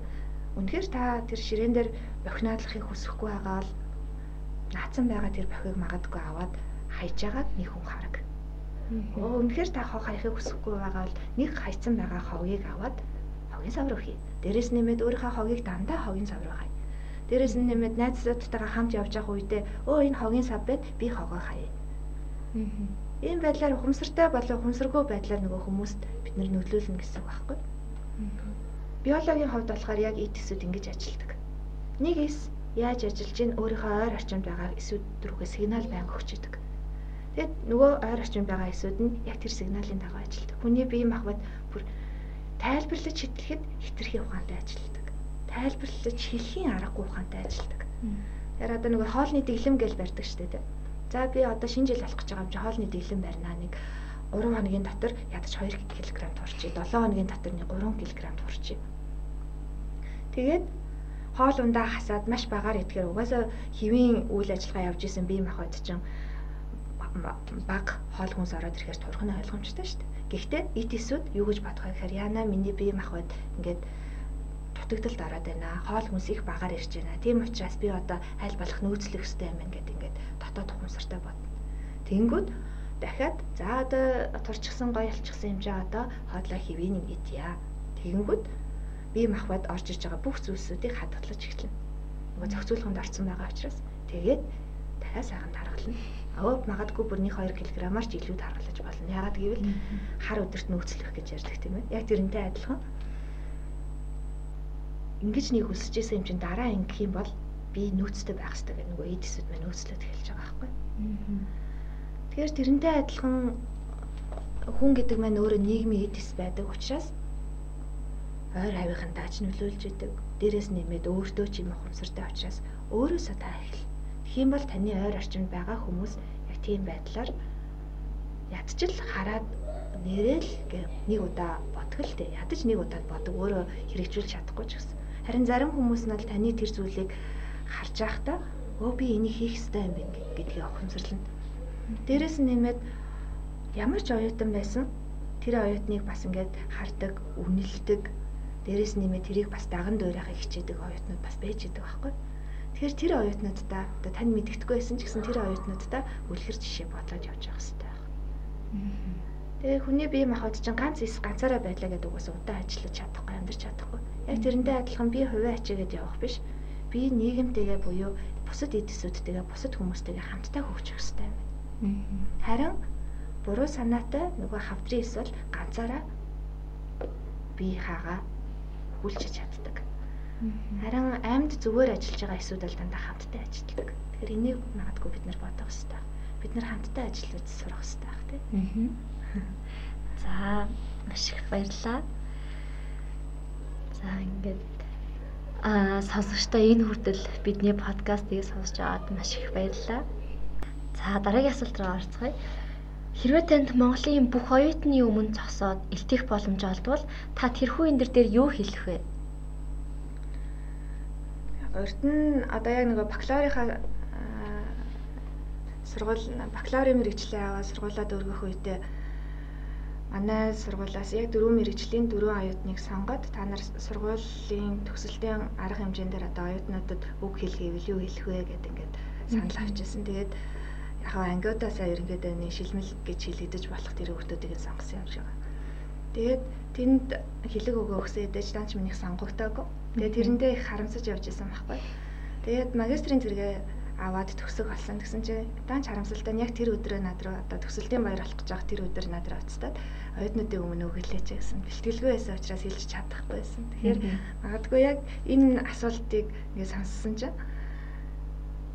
үнэхээр та тэр ширээн дээр бохинаадлахыг хүсэхгүй байгаа бол наацсан байгаа тэр бохиг магадгүй аваад хайж байгааг нэг хүн хараг. Оо үнэхээр та хог хаяхыг хүсэхгүй байгаа бол нэг хайцсан байгаа хогийг аваад хогийн сав руу хий. Дээрээс нэмээд өөрийнхөө хогийг дандаа хогийн сав руу хай. Дээрээс нь нэмээд найзуудтайгаа хамт явж байгаа үедээ өө энэ хогийн сав байд би хогоо хаяа. Ийм байдлаар ухамсартай болоо ухамсаргүй байдлаар нөгөө хүмүүст бид нар нөлөөлнө гэсэн үг байхгүй. Биологийн хувьд болохоор яг эд эсүүд ингэж ажилладаг. Нэг эс яаж ажиллаж ийн өөрийнхөө ойр орчимд байгаа эсүүд рүүгээ сигнал байнга өгч идэг. Тэгэд нөгөө ойр орчимд байгаа эсүүд нь яг тэр сигналын дагуу ажилладаг. Хүний бие махбод бүр тайлбарлаж хитгэхэд хитрхи ухаантай ажилладаг. Тайлбарлаж хэлхийн аргагүй ухаантай ажилладаг. Тэгэхээр одоо нөгөө хоолны дэглэм гэж барьдаг шүү дээ. За би одоо шинэ жил болох гэж байгаа юм чи хоолны дэглэм барьнаа нэг 3 хоногийн дотор ядаж 2 кг турчий. 7 хоногийн дотор нэг 3 кг турчий. Тэгээд хоол ундаа хасаад маш багаар идэхээр угаасаа хэвийн үйл ажиллагаа явж исэн бие махбод чинь баг хоол хүнс ороод ирэхээр турах нь ойлгомжтой шүү дээ. Гэхдээ эд эсүүд юу гэж бодох вэ гэхээр яана миний бие махбод ингээд дутагдалд ороод байна. Хоол хүнс их багаар ирж байна. Тийм учраас би одоо аль болох нөөцлөх хэрэгтэй юм байна гэд ингээд дотоод ухамсартай бодно. Тэнгүүд дахиад за одоо турчсан гоё ялчихсан юм чи одоо хоолой хэвийн юм идья. Тэгэнгүүт бие махбод орж иж байгаа бүх зүйлсүүдийг хадгалж эхэлнэ. Нөгөө зохицуулганд орсон байгаа учраас тэгээд дахиад сайхан таргална өө магадгүй бүр 1-2 кг-аар ч илүү таргалж болно. Ягаад гэвэл хар өдөрт нөөцлөх гэж ярьдаг тийм ээ. Яг тэрнтэй адилхан. Ингиж нэг өсөж исэн юм чинь дараа ингэх юм бол би нөөцтэй байх хэрэгтэй гэх нөгөө эдисэд мань нөөцлөд эхэлж байгаа байхгүй. Тэгэхээр тэрнтэй адилхан хүн гэдэг маань өөрөө нийгмийн эдис байдаг учраас ойр хавийнхын дач нөлөөлж идэг. Дээрээс нэмээд өөртөө ч юм ухамсартай учраас өөрөөсөө та эхэл Тийм бол таны ойр орчимд байгаа хүмүүс яг тийм байдлаар ядчил хараад нэрэл гэ нэг удаа бодгол тэ ядаж нэг удаад бодог өөрөө хэрэгжүүлж чадахгүй ч гэсэн. Харин зарим хүмүүс нь л таны тэр зүйлийг харж байхдаа өө би энийг хийх ёстой юм байна гэдгийг ухамсарлана. Дээрээс нь нэмээд ямар ч оюутан байсан тэр оюутныг бас ингээд хардаг, үнэлдэг. Дээрээс нэмээд тэрийг бас даган дуурайхыг хичээдэг оюутнууд бас байж идэг байхгүй. Тэгэхээр тэр оюутнуудаа одоо тань мэддэхгүй байсан ч гэсэн тэр оюутнуудаа үлгэр жишээ бодлоод явж явах хэрэгтэй байна. Тэгээ хүний бие махбод чинь ганц эс ганцаараа байлаа гэдэг угсаа удаан ажиллаж чадахгүй амьдарч чадахгүй. Яг тэрнтэй адилхан би хувийн ачаагээд явах биш. Би нийгэмтэйгээ буюу бусад эд эсүүдтэйгээ бусад хүмүүстэйгээ хамтдаа хөгжих хэрэгтэй юм. Харин буруу санаатай нөгөө хавдрын эсвэл ганцаараа бие хаагаа хүлчиж чаддаг. Харин амьд зүгээр ажиллаж байгаа бол дандаа хамтдаа ажилладаг. Тэгэхээр энийг магадгүй бид нар бодох хэрэгтэй. Бид нар хамтдаа ажиллаж сурах хэрэгтэй байх тийм. За маш их баярлалаа. За ингээд аа сонсогчдоо энэ хүртэл бидний подкастыг сонсож аваад маш их баярлалаа. За дараагийн асуулт руу орцгоё. Хэрвээ танд Монголын бүх оюутны өмнө зогсоод илтгэх боломж олдвол та тэрхүү энэ дээр юу хэлэх вэ? Урд нь одоо яг нөгөө бакалаврынхаа сургууль бакалаврын мэрэгчлээ аваад сургуулаад өргөх үедээ манай сургуулиас яг дөрвөн мэрэгжлийн дөрвөн оюутныг сонгоод та нар сургуулийн төгсөлтийн арга хэмжээнд дээр одоо оюутнуудад үг хэлгээвэл юу хэлэх вэ гэдэг ингээд санал авчихсан. Тэгээд яг ангиудаасаа ерөнхийдөө нэг шилмэл гэж хэлэгдэж болох тэр хүмүүсийг сонгосон юм шиг байна. Тэгээд тэнд хэлэг өгөө өгсөйдэж данч минийх сонгогдоогүй. Тэгээд тэрэндээ их харамсаж явж исэн байхгүй. Тэгээд магистрийн зэрэгээ аваад төгсөх болсон. Тэгсэн чинь даанч харамсалтай нь яг тэр өдрөө над руу одоо төгсөлтийн баяр болох гэж байгаа тэр өдөр над руу уцтаад оюутнуудын өмнө өгөлээч гэсэн. Бэлтгэлгүй байсан учраас хэлж чадахгүй байсан. Тэгэхээр магадгүй яг энэ асуултыг ингээ сонссон чинь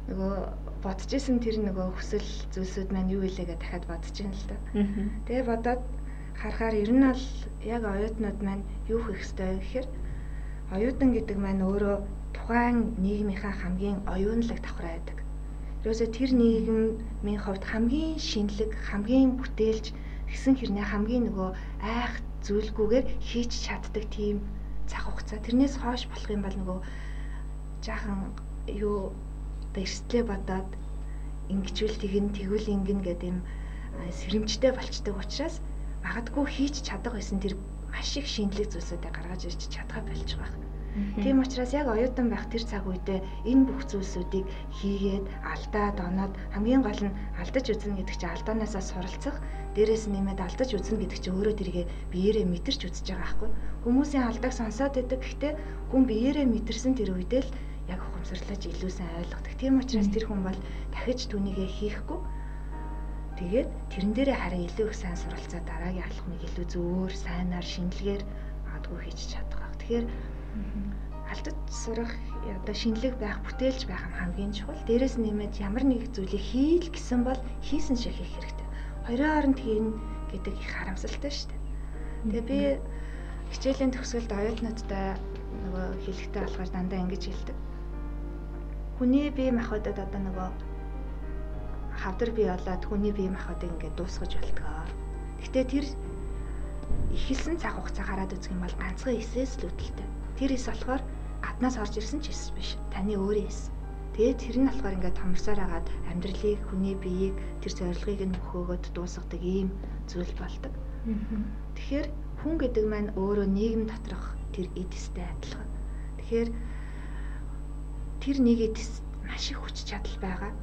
нөгөө бодож исэн тэр нөгөө хүсэл зүйлсүүд маань юу илээ гэж дахиад бодож ин л да. Тэгээ бодоод харахаар ер нь бол яг оюутнууд маань юу хийх ёстой гэхээр оюутан гэдэг маань өөрөө тухайн нийгмийнхаа хамгийн оюунлаг давхраа байдаг. Ерөөсөө тэр нийгмийн хувьд хамгийн шинэлэг, хамгийн бүтээлч гэсэн хэрнээ хамгийн нөгөө айх зүйлгүйгээр хийж чаддаг тийм цаг хугацаа. Тэрнээс хойш болох юм бол нөгөө жаахан юу эрсдлээ бодоод ингэчүүл тэгэн тэгвэл ингэн гэдэг юм сэрэмжтэй болчдөг учраас магадгүй хийж чадах байсан тэр маш их шинэлэг зүйлсүүдээ гаргаж ирж чадхаа болж байгаа. Тийм учраас яг оюутан байх тэр цаг үедээ энэ бүх зүйлсүүдийг хийгээд алдаа доноод хамгийн гол нь алдаж үзнэ гэдэг чинь алдаанаасаа суралцах дээрээс нэмээд алдаж үзнэ гэдэг чинь өөрөө тэргээ биеэрээ мэдэрч үзэж байгаа байхгүй хүмүүсийн алдааг сонсоод байдаг. Гэхдээ хүн биеэрээ мэдэрсэн тэр үедээ л яг ухамсарлаж илүү сайн ойлгодог тийм учраас тэр хүн бол дахиж түүнийгээ хийхгүй тэгээд тэрэн дээрээ харин илүү их сайн суралцаад дараагийн алхмыг илүү зөвөр сайнаар шинэлгээр магадгүй хийж чадах. Тэгэхээр алдаж сурах одоо шинэлэг байх, бүтээлж байх нь хамгийн чухал. Дээрээс нэмээд ямар нэг зүйлийг хийл гэсэн бол хийсэн шиг хийх хэрэгтэй. Хоёрын хооронд хийн гэдэг их харамсалтай шүү дээ. Тэгээ би хичээлийн төгсгөлд оюутнуудтай нөгөө хэлэхтэй болохоор дандаа ингэж хэлдэг. Хүний бие махбодод одоо нөгөө хавдар бие болоод хүний бие махбодыг ингээд дуусгаж болтгоо. Гэхдээ тэр ихэлсэн цаг хугацаа хараад үзэх юм бол ганцхан эсээс л үүдэлтэй. Тэр эс болохоор гаднаас орж ирсэн ч эс биш. Таны өөрийн эс. Тэгээд тэр нь болохоор ингээд томрсоор агаад амьдралыг, хүний биеийг, тэр зорилгыг нь мөхөөгөөд дуусгадаг ийм зүйл болдог. Тэгэхээр хүн гэдэг маань өөрөө нийгэм доторх тэр эдистэй адилхан. Тэгэхээр тэр нэг эдис маш их хүч чадал байгаа.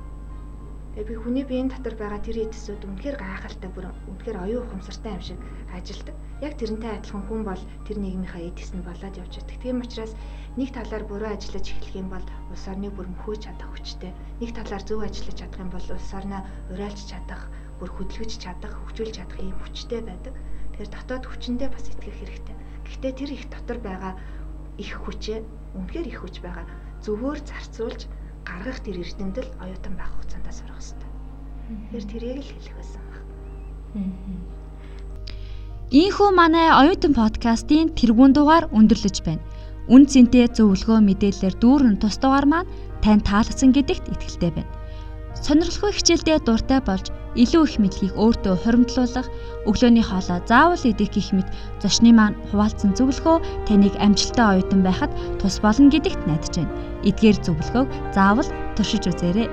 Тэгээ би хүний биеийн дотор байгаа тэр эдисүүд үнэхээр гайхалтай бүр үнэхээр оюун ухамсартай юм шиг ажилдаг. Яг тэрнтэй адилхан хүн бол тэр нийгмийнхаа эдис нь болоод явж байдаг. Тийм учраас нэг талаар буруу ажиллаж эхлэх юм бол улс орныг бүр мөхөөж чадах хүчтэй. Нэг талаар зөв ажиллаж чадах юм бол улс орноо уриалж чадах, бүр хөдөлгөж чадах, хөгжүүлж чадах юм хүчтэй байдаг. Тэгэхээр дотоод хүчиндээ бас итгэх хэрэгтэй. Гэхдээ тэр их дотор байгаа их хүчээ үнэхээр их хүч байгаа. Зөвхөр зарцуулж гаргах тэр эрдэмтэл оюутан байх хугацаанд сурах хэрэгтэй. Тэр тэрийг л хэлэх байсан баг. Ийхүү манай оюутан подкастын тэргуун дугаар өндөрлөж байна. Үн цэнтэй зөвлөгөө мэдээлэлээр дүүрэн тус дугаар маань тань таалагдсан гэдэгт итгэлтэй байна. Сонирхолтой хичээлдээ дуртай болж илүү их мэдлэгийг өөртөө хуримтлуулах, өглөөний хоолоо заавал идэх гэх мэт зочны маань хуваалцсан зөвлөгөө таныг амжилттай оюутан байхад тус болно гэдэгт найдаж байна. Эдгээр зөвлөгөөг заавал туршиж үзээрэй.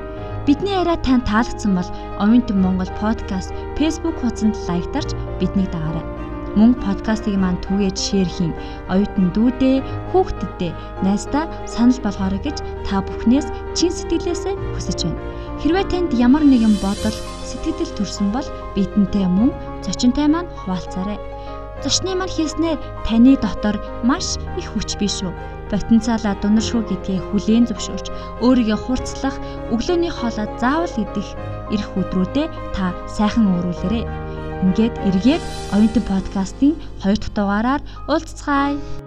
Бидний яриа тань таалагдсан бол Оюутан Монгол подкаст Facebook хуудсанд лайктарч биднийг дагаарай мөн подкастыг маань түгээд шеэр хийн. Оюутан дүүдээ, хүүхдэдээ, найздаа санал болгоорой гэж та бүхнээс чин сэтгэлээсээ хүсэж байна. Хэрвээ танд ямар нэгэн бодол, сэтгэл төрсөн бол бидэнтэй мөн зочинтой маань хуваалцаарай. Зочны маань хийснээр таны дотор маш их хүч биш үү? потенциалаа дунаршгүй гэдгээ хүлээн зөвшөөрч өөрийгөө хурцлах, өглөөний хоолой заавал идэх эрх өдрүүдэд та сайхан өөрүүлээрэй. Ингээд эргээд оюутан подкастын 2 дахь дугаараар уулзцгаая.